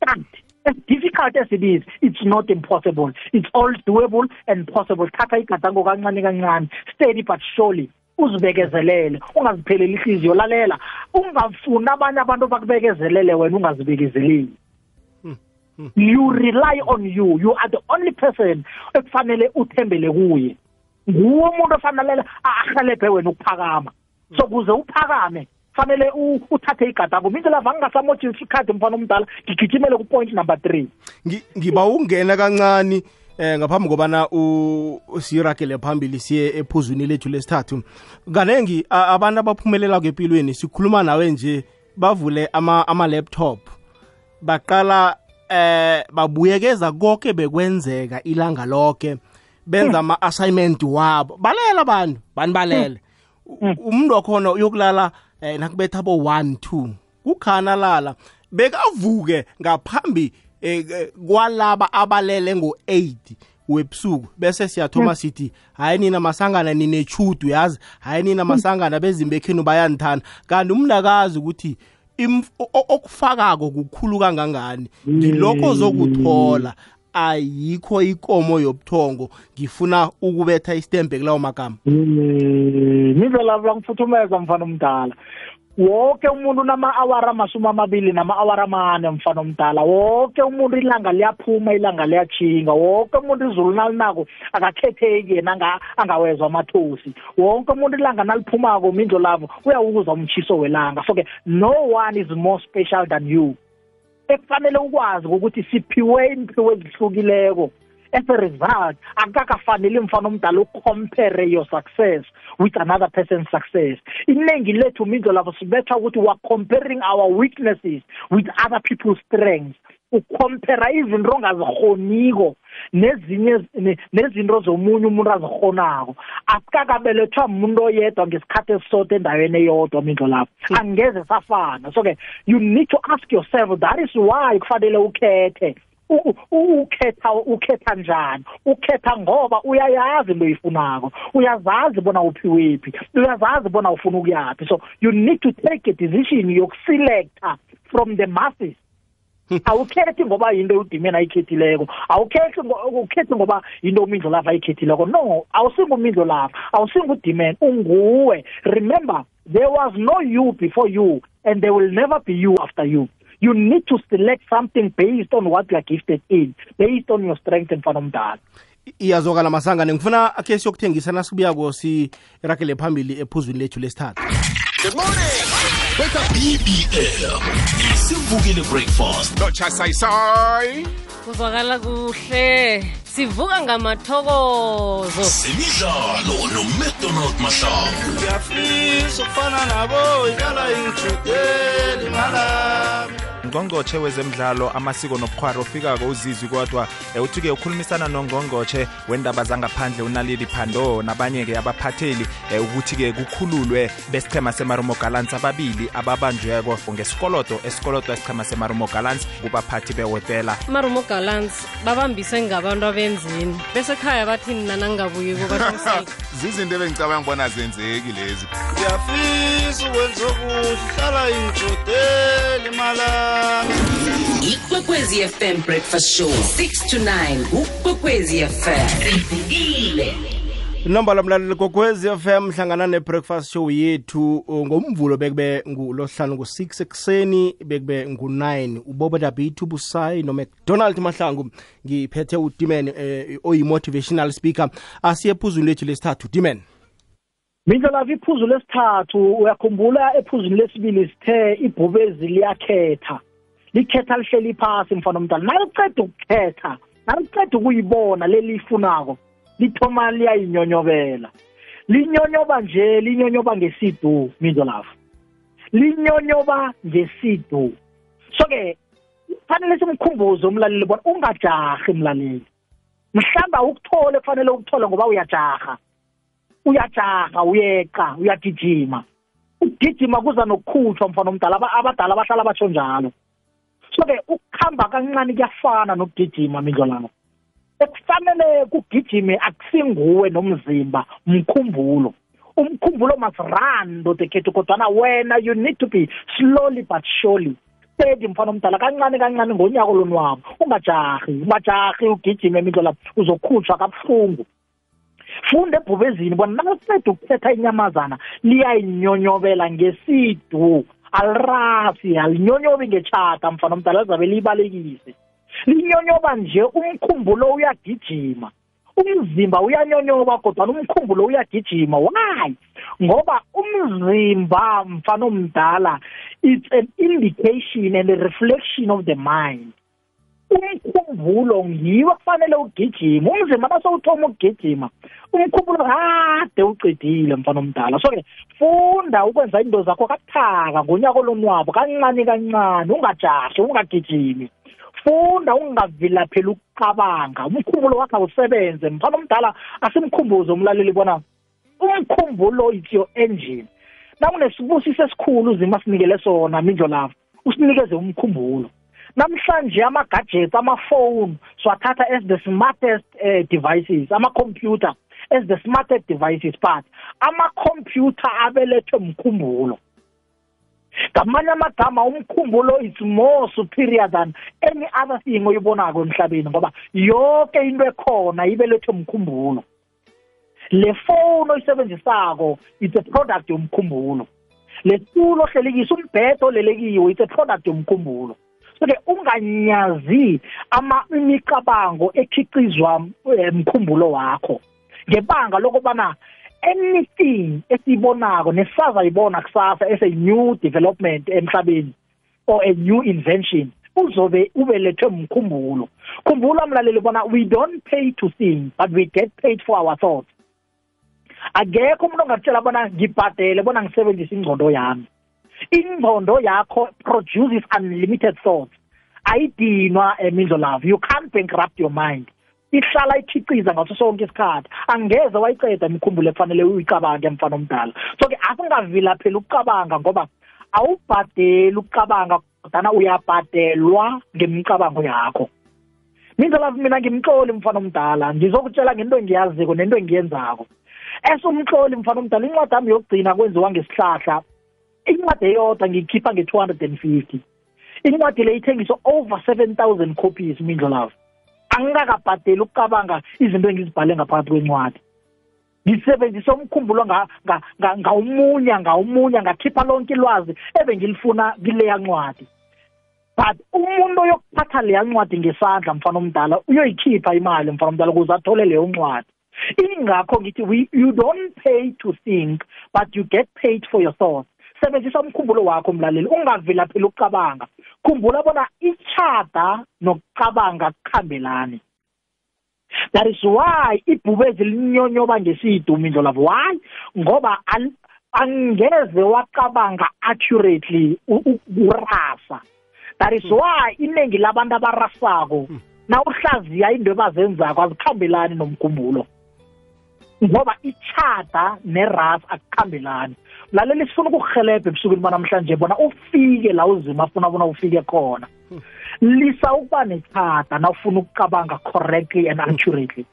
kanti as difficult as it is it's not impossible. It's all doable and possible. Thatha igadango kancane kancane. Steady but surely uzibekezelele ungazipheleli ihliziyo. Lalela ungafuni abanye abantu bakubekezelele wena ungazibekezeleli. You rely on you. You are the only person ekufanele uthembele kuye. Nguwe umuntu ofanele ahelebhe wena ukuphakama. So kuze uphakame fanele uthathe igadako mina lava ngingasamotshisa isikhathi mfana omdala ngigijimele ku-point number three. Ngiba ungena kancane eh ngaphambi kobana siyiragele phambili siye ephuzwini lethu lesithathu. Kanengi a- abantu abaphumelela kwempilweni sikhuluma nawe nje bavule ama, ama laptop baqala eh babuyekeza konke bekwenzeka ilanga lonke benza ama assignment wabo. Balela abantu bani balele? Umuntu wakhona uyokulala eh, nakubetha bo 1 2 kukhana lala. Bekavuke ngaphambi eh, eh, kwalaba abalele ngo8 webusuku. Bese siyathoma sithi hayi nina masangana ninechudu yazi? Hayi nina masangana bezimbekhenu bayanithanda kanti umnakazi ukuthi imf- o- o- okufakako kukhulu kangangani? Ngilokho zokuthola. Ayikho ikomo yobuthongo. Ngifuna ukubetha istembe kulawo magama. Nindlela langifuthumeza mfana omdala. Wonke umuntu unama-awara amasumi amabili nama-awara amane mfana omdala. Wonke umuntu ilanga liyaphuma ilanga liyajhinga wonke umuntu izulu nalinako akakhetheki yena anga- angawezwa amathosi wonke umuntu ilanga naliphumako mindlo lavo uyawuza umtshiso welanga. So-ke no one is more special than you. Ekufanele ukwazi ukuthi siphiwe imphiwo ezihlukileko. As a result akakafaneli mfana omdala ucompare your success. With another person's success. Iningi lethu mindlo labo sibetha ukuthi weare comparing our weaknesses with other people's strengths. Ucompara izinto ongazikghoniko nezinye ne- nezinto zomunye umuntu azikhonako asikakabelethwa muntu oyedwa ngesikhathi esisodwa endaweni eyodwa mindlo lapho. Angeze safana. So-ke you need to ask yourself that is why kufanele ukhethe. U- u- ukhetha ukhetha njani? Ukhetha ngoba uyayazi into oyifunako uyazazi bona uphiwephi uyazazi bona ufuna ukuyaphi. So you need to take a decision yokuselecta from the masses. Awukhethi ngoba yinto udimeni ayikhethileko. Awukhethi ngo- ukhethi ngoba yinto umindlo lapha ayikhethileko. No awusingumindlo lapha. Awusingudimeni unguwe. Remember there was no you before you and there will never be you after you. You need to select something based on what you are gifted in based on your strength mfana omdala iyazokala masangane ngifuna akhe siyokuthengisa nasibuyako siragele phambili ephuzwini lethu lesithathu Good morning. Wake up. BBL. Sivukile breakfast. No chasayisay. kuzwakala kuhle sivuka ngamathokozo Semidlalo noMcDonald Mahlangu. ngiyafisa ukufana nabo idlala ingijudeli malami ungqongqotshe wezemidlalo amasiko nobukhwari ofikako uzizwi kodwa eh, uthi-ke ukhulumisana nongqongqotshe wendaba zangaphandle unalili phando nabanye-ke abaphatheli eh, ukuthi-ke kukhululwe besichema semarumo gallants ababili ababanjweko ngesikolodo esikolodo esichema semarumo gallants kubaphathi behotela marumo gallants babambise ngabantu abenzini bese ekhaya bathi nina nangingabuyiko zizinto ebengicabanga bona zenzeki lezi. Ngiyafisa ukwenza okuhle hlala ingijudeli malami ikwekwezi fm breakfast show 6 to 9 ukwekwezi fm sivukile inombolo mlaleli kokwezi fm hlangana ne-breakfast show yethu. Uh, ngomvulo bekube ngulosihlanu ngo-6 ekuseni bekube ngu-9 uboboda b2 busayi nomcdonald mahlangu ngiphethe udimen eh, oyi-motivational speaker. Asiye ephuzweni lethu lesithathu. Dimen mindlelavi iphuzu lesithathu. Uyakhumbula ephuzwini lesibili sithe ibhubezi liyakhetha. Likhetha lihleli phasi mfana omntana naliceda ukukhetha naliceda ukuyibona leliyifunako lithoma liyayinyonyobela. Linyonyoba nje linyonyoba ngesidu mindlelavu linyonyoba ngesidu. So-ke kufanele simkhumbuze umlaleli bona ungajarhi mlaleli. Mhlawumbe awukuthole kufanele ukuthole ngoba uyajarha. Uyajaha uyeqa uyagijima. Ukugijima kuza nokukhutshwa mfana omdala. Aba- abadala bahlala batsho njalo. So-ke ukuhamba kancane kuyafana nokugijima mindlo lawo ekufanele kugijime akusinguwe nomzimba mkhumbulo. Umkhumbulo must run dodekhethu kodwana wena you need to be slowly but surely. Steady mfana omdala kancane kancane ngonyaka olonwabo. Ungajahi ungajahi ugijime emindlo lapho uzokhutshwa kabuhlungu. Funda ebhubezini bona nasiqeda ukukhetha inyamazana liyayinyonyobela ngesidu. Alirasi alinyonyobi ngetshata mfana omdala lizabe liyibalekise. Linyonyoba nje umkhumbulo uyagijima. Umzimba uyanyonyoba kodwa umkhumbulo uyagijima. Why? Ngoba umzimba mfana omdala it's an indication and a reflection of the mind. Umkhumbulo ngiwo kufanele ugijima umzimba nasowuthoma ukugijima umkhumbulo kade ucedile mfana omdala. So-ke funda ukwenza into zakho kabuthaka ngonyaka olonwabo kancane kancane ungajahi ungagijimi. Funda ungavilapheli ukucabanga. Umkhumbulo wakho awusebenze mfana omdala asimkhumbuze umlaleli bona umkhumbulo is your engine. Nakunesibusiso esikhulu uzima sinikele sona mindlo lapho usinikeze umkhumbulo. Namhlanje ama-gadgets amafoni siwathatha as the smartest uh, devices ama-computer as the smartest devices but ama-computer abelethwe mkhumbulo. Ngamanye amagama umkhumbulo is more superior than any other thing oyibonako emhlabeni ngoba yonke into ekhona ibelethwe mkhumbulo. Le phone oyisebenzisako it's a product yomkhumbulo. Le tulo ohlelekisa umbhedo olelekiwe it's a product yomkhumbulo. So-ke unganyazi imicabango ekhicizwa emkhumbulo wakho. Ngebanga lokubana anything esiyibonako nesazayibona kusasa as a new development emhlabeni or a new invention uzobe ubelethwe mkhumbulo. Khumbula mlaleli bona we don't pay to think but we get paid for our thoughts. Akekho umuntu ongatshela bona ngibhadele bona ngisebenzise ingcondo yami. Ingcondo yakho produces unlimited thoughts. Ayidinwa emindlo love you can't bankrupt your mind. Ihlala ikhiciza ngaso sonke isikhathi. Angeze wayiceda imikhumbulo efanele uyicabange mfana omdala so-ke asingavilapheli ukucabanga ngoba awubhadeli ukucabanga kodwana uyabhadelwa ngemicabango yakho. Mindlela mina ngimxoli mfana omdala ngizokutshela ngento engiyaziko nento engiyenzako. Esumhloli mfana omdala incwadi yami yokugcina kwenziwa ngesihlahla incwadi eyodwa ngiyikhipha nge-two hundred and fifty. Incwadi le ithengiswa over seven thousand copies mindlo love angikakabhadeli ukucabanga izinto engizibhale ngaphakathi kwencwadi. Ngisebenzise umkhumbulo ngawumunya ngawumunya ngakhipha lonke ilwazi ebengilifuna kileya ncwadi. But umuntu oyokuphatha leya ncwadi ngesandla mfana omdala uyoyikhipha imali mfana omdala ukuze athole leyo ncwadi. Ingakho ngithi we you don't pay to think but you get paid for your thoughts. Sebenzisa umkhumbulo wakho mlaleli ungavilapheli ukucabanga khumbula bona ichada nokucabanga kukhambelani that is why ibhubezi linyonyoba ngesidu mindlo lavo why ngoba angeze wacabanga accurately urasa that is why iningi labantu abarasako na uhlaziya into ebazenzako azikhambelani nomkhumbulo. Ngoba ichata neras akukhambelani. Lalela sifuna ukukuhelebha ebusukwini banamhlanje bona ufike la uzima afuna bona ufike khona. Lisa ukuba nechata na ufuna ukucabanga correctly and accurately.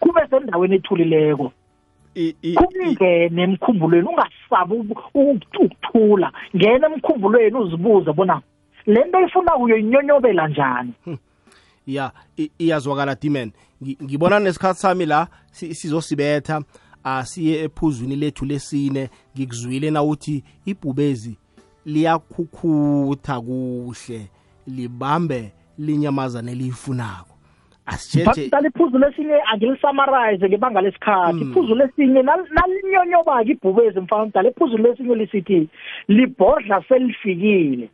Kube sendaweni ethulileko. Kungene emkhumbulweni ungasabi ukuthula. Ngena emkhumbulweni uzibuze bona le nto ifuna uyoyinyonyobela njani? Ya iyazwakala dimen ngibona nesikhathi sami la sizosibetha asiye ephuzwini lethu lesine ngikuzwile na uthi ibhubezi liyakhukhutha kuhle libambe linyamazane eliyifunako asitshethe iphuzu lesinye angilisamarize ngebanga lesikhathi. Iphuzu lesinye nalinyonyobaka ibhubezi mfana omdala iphuzu lesinye lisithi libhodla selifikile.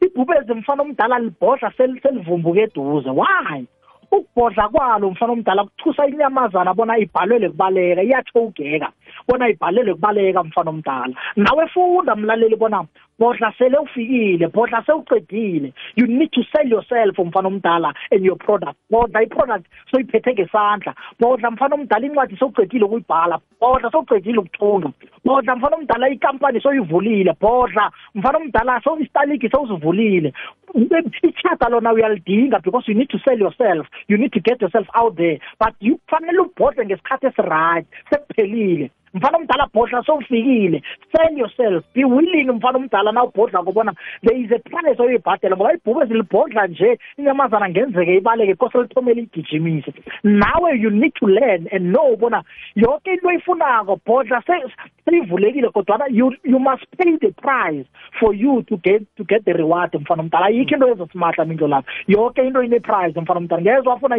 Ibhubezi mfana omdala libhodla selivumbuke eduze. Why? Ukubhodla kwalo mfana omdala kuthusa inyamazana bona ibhalelwe kubaleka iyathogeka bona ibhalelwe kubaleka mfana omdala. Nawe funda mlaleli bona bodla sele ufikile bodla sewuqedile. You need to sell yourself mfana omdala and your product. Bodla i-product soyiphethe ngesandla. Bodla mfana omdala incwadi sowuqedile ukuyibhala. Bodla sowuqedile ukuthunga. Bodla mfana omdala ikampani soyivulile bodla mfana omdala istaliki sowusivulile ichata lona uyalidinga because you need to sell yourself. You need to get yourself out there. But you kufanele ubhodle ngesikhathi esiright sekuphelile. Mfana omdala bhodla sowufikile. Sell yourself. Be willing mfana omdala there is a oyibhadela ngoba nje inyamazana ngenzeke ibaleke kose lithomele igijimise nawe you need to learn and know yonke into oyifunako bhodla seyivulekile kodwana you, you must pay the price for you to get to get the reward mfana omdala. Ayikho into ezosimahla mindlo lapho yonke into ine-price mfana omdala. Wafuna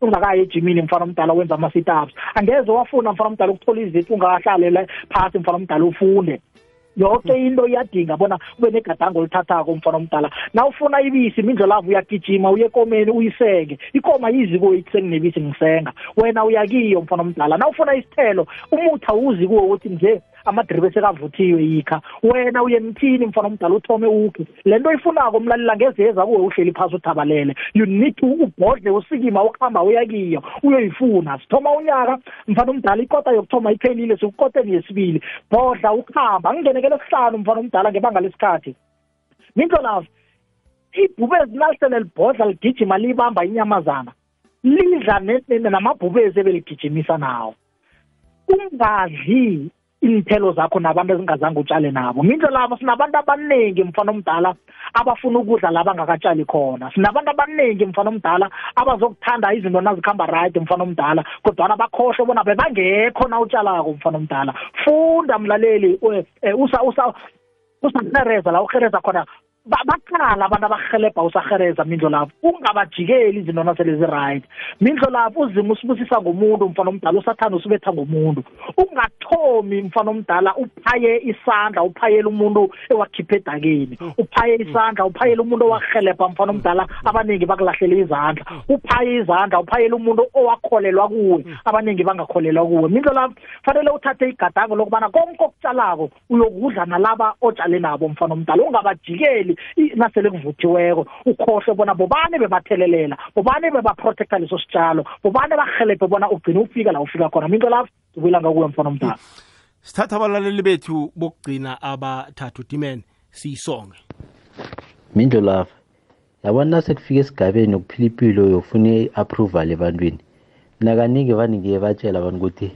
ungakayi ejimini mfana omdala wenza ama-sit ups angeze wafuna mfana omdala ukuthola izithi ungakahlalela phasi mfana omdala ufunde. Yonke into iyadinga bona ube negadango olithathako umfana omdala. Nawufuna ibisi mindlolavu uyagijima uye ekomeni uyiseke ikoma yizi kuwe ikuseni nebisi ngisenga. Wena uyakiyo umfana omdala. Nawufuna isithelo umuthi awuzi kuwo ukuthi nje amadribe sekavuthiwe yikha. Wena uye emthini mfana omdala uthome ukhe? Le nto oyifunako umlalela ngezeza kuwe uhleli phasi uthabalele. You need to ubhodle usikima ukuhamba uyakiyo uyoyifuna. Sithoma unyaka mfana omdala ikota yokuthoma iphelile sikukoteni yesibili. Bhodla ukuhamba angingenekele kuhlanu mfana omdala ngebanga lesikhathi. Minto lavo ibhubezi nalisele libhodla ligijima liyibamba inyamazana. Lidla ne- ne- namabhubezi ebeligijimisa nawo. Ungadli iinthelo zakho nabantu ezingazange utshale nabo. Mindlo labo sinabantu abaningi mfana omdala abafuna ukudla la bangakatshali khona. Sinabantu abaningi mfana omdala abazokuthanda izinto nazikhamba right mfana omdala kodwana bakhohlwe bona bebangekho na utshalako mfana omdala. Funda mlaleli eh, usa usa usahereza la uhereza khona baqala abantu abahelebha usahereza mindlo lapho ungabajikeli izinto nasele zi-right mindlo lapho uzima usibusisa ngomuntu mfana omdala usathanda usibetha ngomuntu. Ungathomi mfana omdala uphaye isandla uphayela umuntu ewakhiphe edakeni. Uphaye isandla uphayela umuntu owahelebha mfana omdala abaningi bakulahlela izandla. Uphaye izandla uphayela umuntu owakholelwa kuwe abaningi bangakholelwa kuwe. Mindlo lapho fanele uthathe igadango lokubana konke okutshalako uyokudla nalaba otshale nabo mfana omdala. Ungabajikeli i- nasele kuvuthiweko ukhohlwe bona bobani bebathelelela bobani bebaprotecta leso sitshalo bobani bahelebhe bona ugcine ufika la ufika khona. Minto lapho ngibuyela ngakuwe mfana omdala sithatha abalaleli bethu bokugcina abathathu dimene siyisonge. Mindlo lapha yabona sekufika esigabeni yokuphila impilo yokufuna i-approval ebantwini? Mina kaningi vane ngiye batshela abantu ukuthi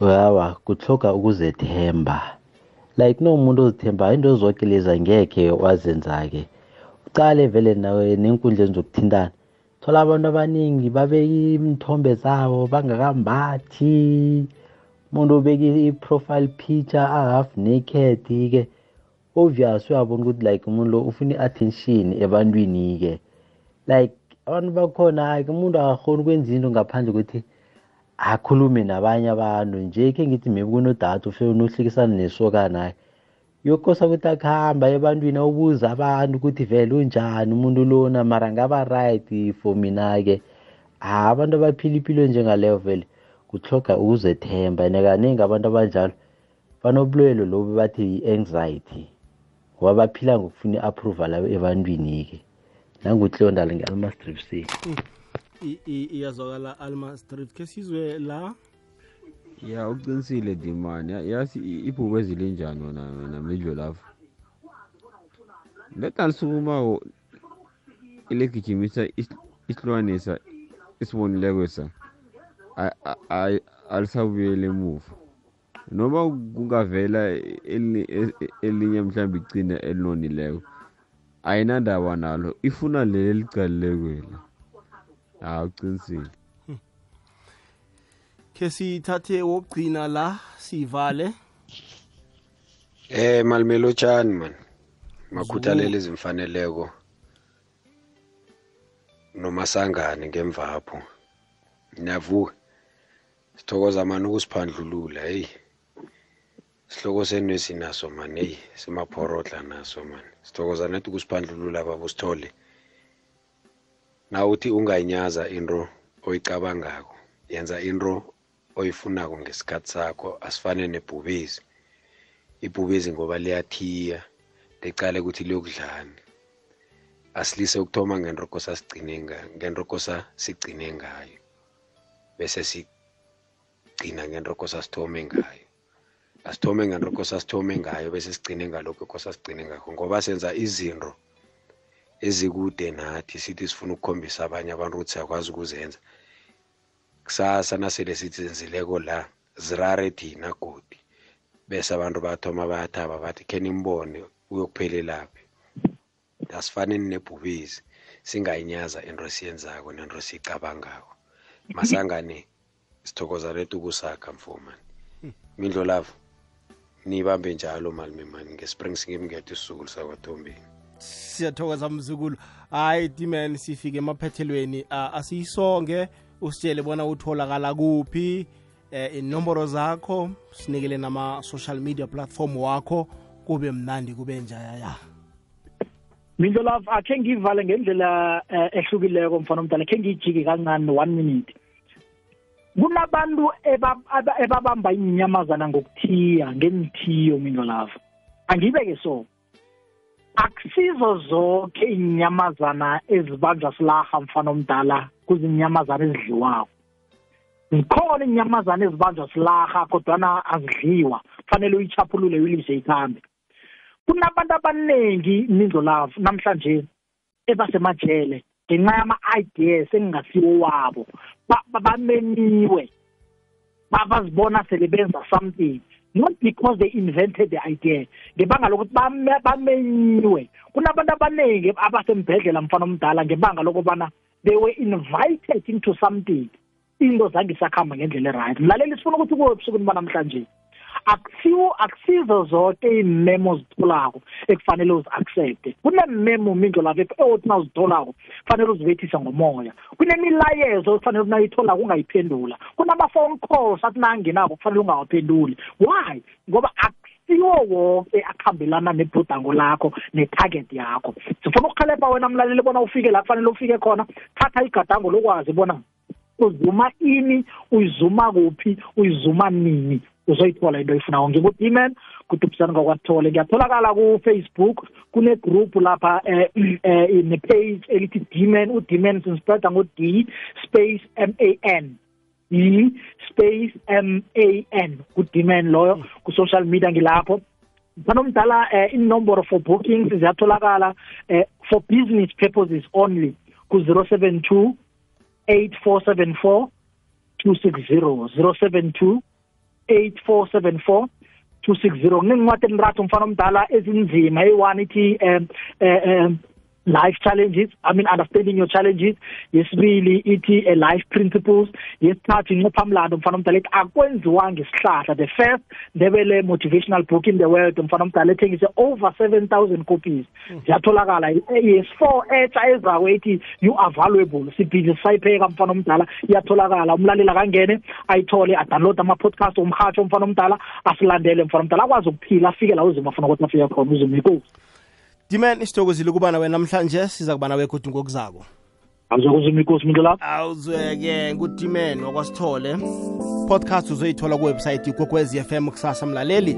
hawa kuhloga ukuzethemba. Like nomuntu ozithembayo into zonke lezi angekhe wazenza-ke. Ucale vele nawe nenkundleni zokuthintana. Thola abantu abaningi babeka imithombe zabo bangakambathi. Umuntu ubeka i-profile picture a-half naked-ke. Obvious uyabona ukuthi like umuntu lo ufuna i-attention ebantwini-ke. Like abantu bakhona hayi umuntu akakhoni ukwenza into ngaphandle ukuthi akhulume nabanye abantu nje khe ngithi maybe kunodata ufike unohlekisana nesokana hayi yokosa ukuthi akuhamba ebantwini awubuza abantu ukuthi vele unjani umuntu lona mara ngaba right for mina-ke ha abantu abaphila impilo njengaleyo vele kuhloga ukuzethemba and kaningi abantu abanjalo banobulwelo lobu bathi i-anxiety ngoba baphila ngokufuna i-approval ebantwini-ke. Nangutlondala nge-almastripsini I- i- iyazwakala alma street ke sizwe la ya uqinisile dimani Ya- yazi i- ibhuku ezilinjani wona wena midlo lapho? Letalisukumawo ilegijimisa is- isilwanisa isibonileko sa a- a- a- alisabuyele emuva. Noma kungavela elinye e- elinye mhlawumbe igcina elinonileko ayinandaba nalo ifuna leli elicalilekwela hawu uqinisile ke sithathe wokugcina la sivale Eh malimelotshani man. Makhuthalele izimfaneleko. Nomasangane ngemvapho. Nyavuka. Sithokoza mani ukusiphandlulula hey. Sihloko senu sinaso man hey simaphorodla naso man. Sithokoza nethi ukusiphandlulula babo sithole. Na uthi ungayinyaza into oyicabangako. Yenza into oyifunako ngesikhathi sakho asifane nebhubezi. ibhubezi ngoba liyathiya licale ukuthi liyokudlani asilise ukuthoma ngenroko sasigcine ngayo ngenroko sasigcine ngayo bese sigcina ngenroko sasithome ngayo asithome ngenroko sasithome ngayo bese sigcine ngalokho kosasigcine ngakho ngoba senza izinto ezikude nathi sithi sifuna ukukhombisa abanye abantu ukuthi siyakwazi ukuzenza. Kusasa nasele sithi zenzileko la zirare thina godi. Bese abantu bathoma bayathaba bathi khe nimbone uyokuphelelaphi asifaneni nebhubezi singayinyaza into esiyenzako nento esiyicabangako. Masangane sithokoza lethu ukusakha mfomani mindlo lavo nibambe njalo malimemani ngespring singimngetho isizukulu sakwathombeni. Siyathokoza mzukulu. Hayi diman sifike emaphethelweni uh, asiyisonge. Usitshele bona utholakala kuphi eh inomboro zakho sinikele nama social media platform wakho kube mnandi kube njayaya Mindlo love akhe ngivale ngendlela eh, ehlukileko mfana omdala khe ngijike kancane 1 minute. Kunabantu eba- aba- ebabamba inyamazana ngokuthiya ngenithiyo mindlo love. Angibeke so. Akusizo zonke inyamazana ezibanjwa silaha mfana omdala kuzinyamazana ezidliwako. Zikhona inyamazana ezibanjwa silaha kodwana azidliwa fanele uyichaphulule uyilise ikhambe. Kunabantu abaningi mindlo love namhlanje ebasemajele ngenxa yama-ideas engingasiwo wabo Ba- ba- bameniwe Ba- bazibona sele benza something. Not because they invented the idea. Ngebanga lokuthi bame- bamenyiwe kunabantu abaningi abasembhedlela mfana omdala ngebanga lokubana they were invited into something. Into zange isakhamba ngendlela eright. Mlaleli sifuna ukuthi kuwe ebusukwini banamhlanje? Akusiwo akusizo zonke iy'memo ozitholako ekufanele uzi-accepte. Kunememo mindlo lapho ewothi na uzitholako kufanele uzibethise ngomoya. Kunemilayezo ekufanele ukuthi nayitholako ungayiphendula. Kunama-phone calls athi nangenako kufanele ungawaphenduli. Why? Ngoba akusiwo wonke akuhambelana nebhudango lakho ne-target yakho. Sifuna ukuhelebha wena mlaleli bona ufike la kufanele ufike khona. Thatha igadango lokwazi bona uzuma ini uyizuma kuphi uyizuma nini. Uzoyithola into oyifunako ngingu-dman kudubisana ngokwathole ngiyatholakala ku-facebook kune-group lapha eh, eh, ne-page elithi dman udman sinispreda ngo-d space m a n. E space m a n kudman loyo ku-social media ngilapho. Mfana omdala eh, inomboro for bookings ziyatholakala eh, for business purposes only ku-zero seven two 8474 260 072 8474 260 kunencwadi enrathu mfana omdala ezinzima eyi-one ithi um um life challenges i mean understanding your challenges. Yesibili ithi uh, life principles. Yesithathu incophamlando mfana omdala ethi akwenziwanga isihlahla the first ndebele motivational book in the world mfana omdala ethengise over 7000 copies. Ziyatholakala. Yes4 etsha ezako ethi you are valuable. Sibhizi sayipheka mfana omdala iyatholakala. Umlaleli akangene ayithole adownload ama-podcast omhatsho mfana omdala asilandele mfana omdala. Akwazi ukuphila afike la uzima afuna ukuthi afike khona uzima inkosi. Diman isithokozile ukuba nawe namhlanje? Siza kuba nawe kodwa ngokuzako. Awuzokuzima inkosi muntu lapho awuzweke ngudiman wakwasithole podcast uzoyithola kuwebsayithi kokwezi fm kusasa mlaleli.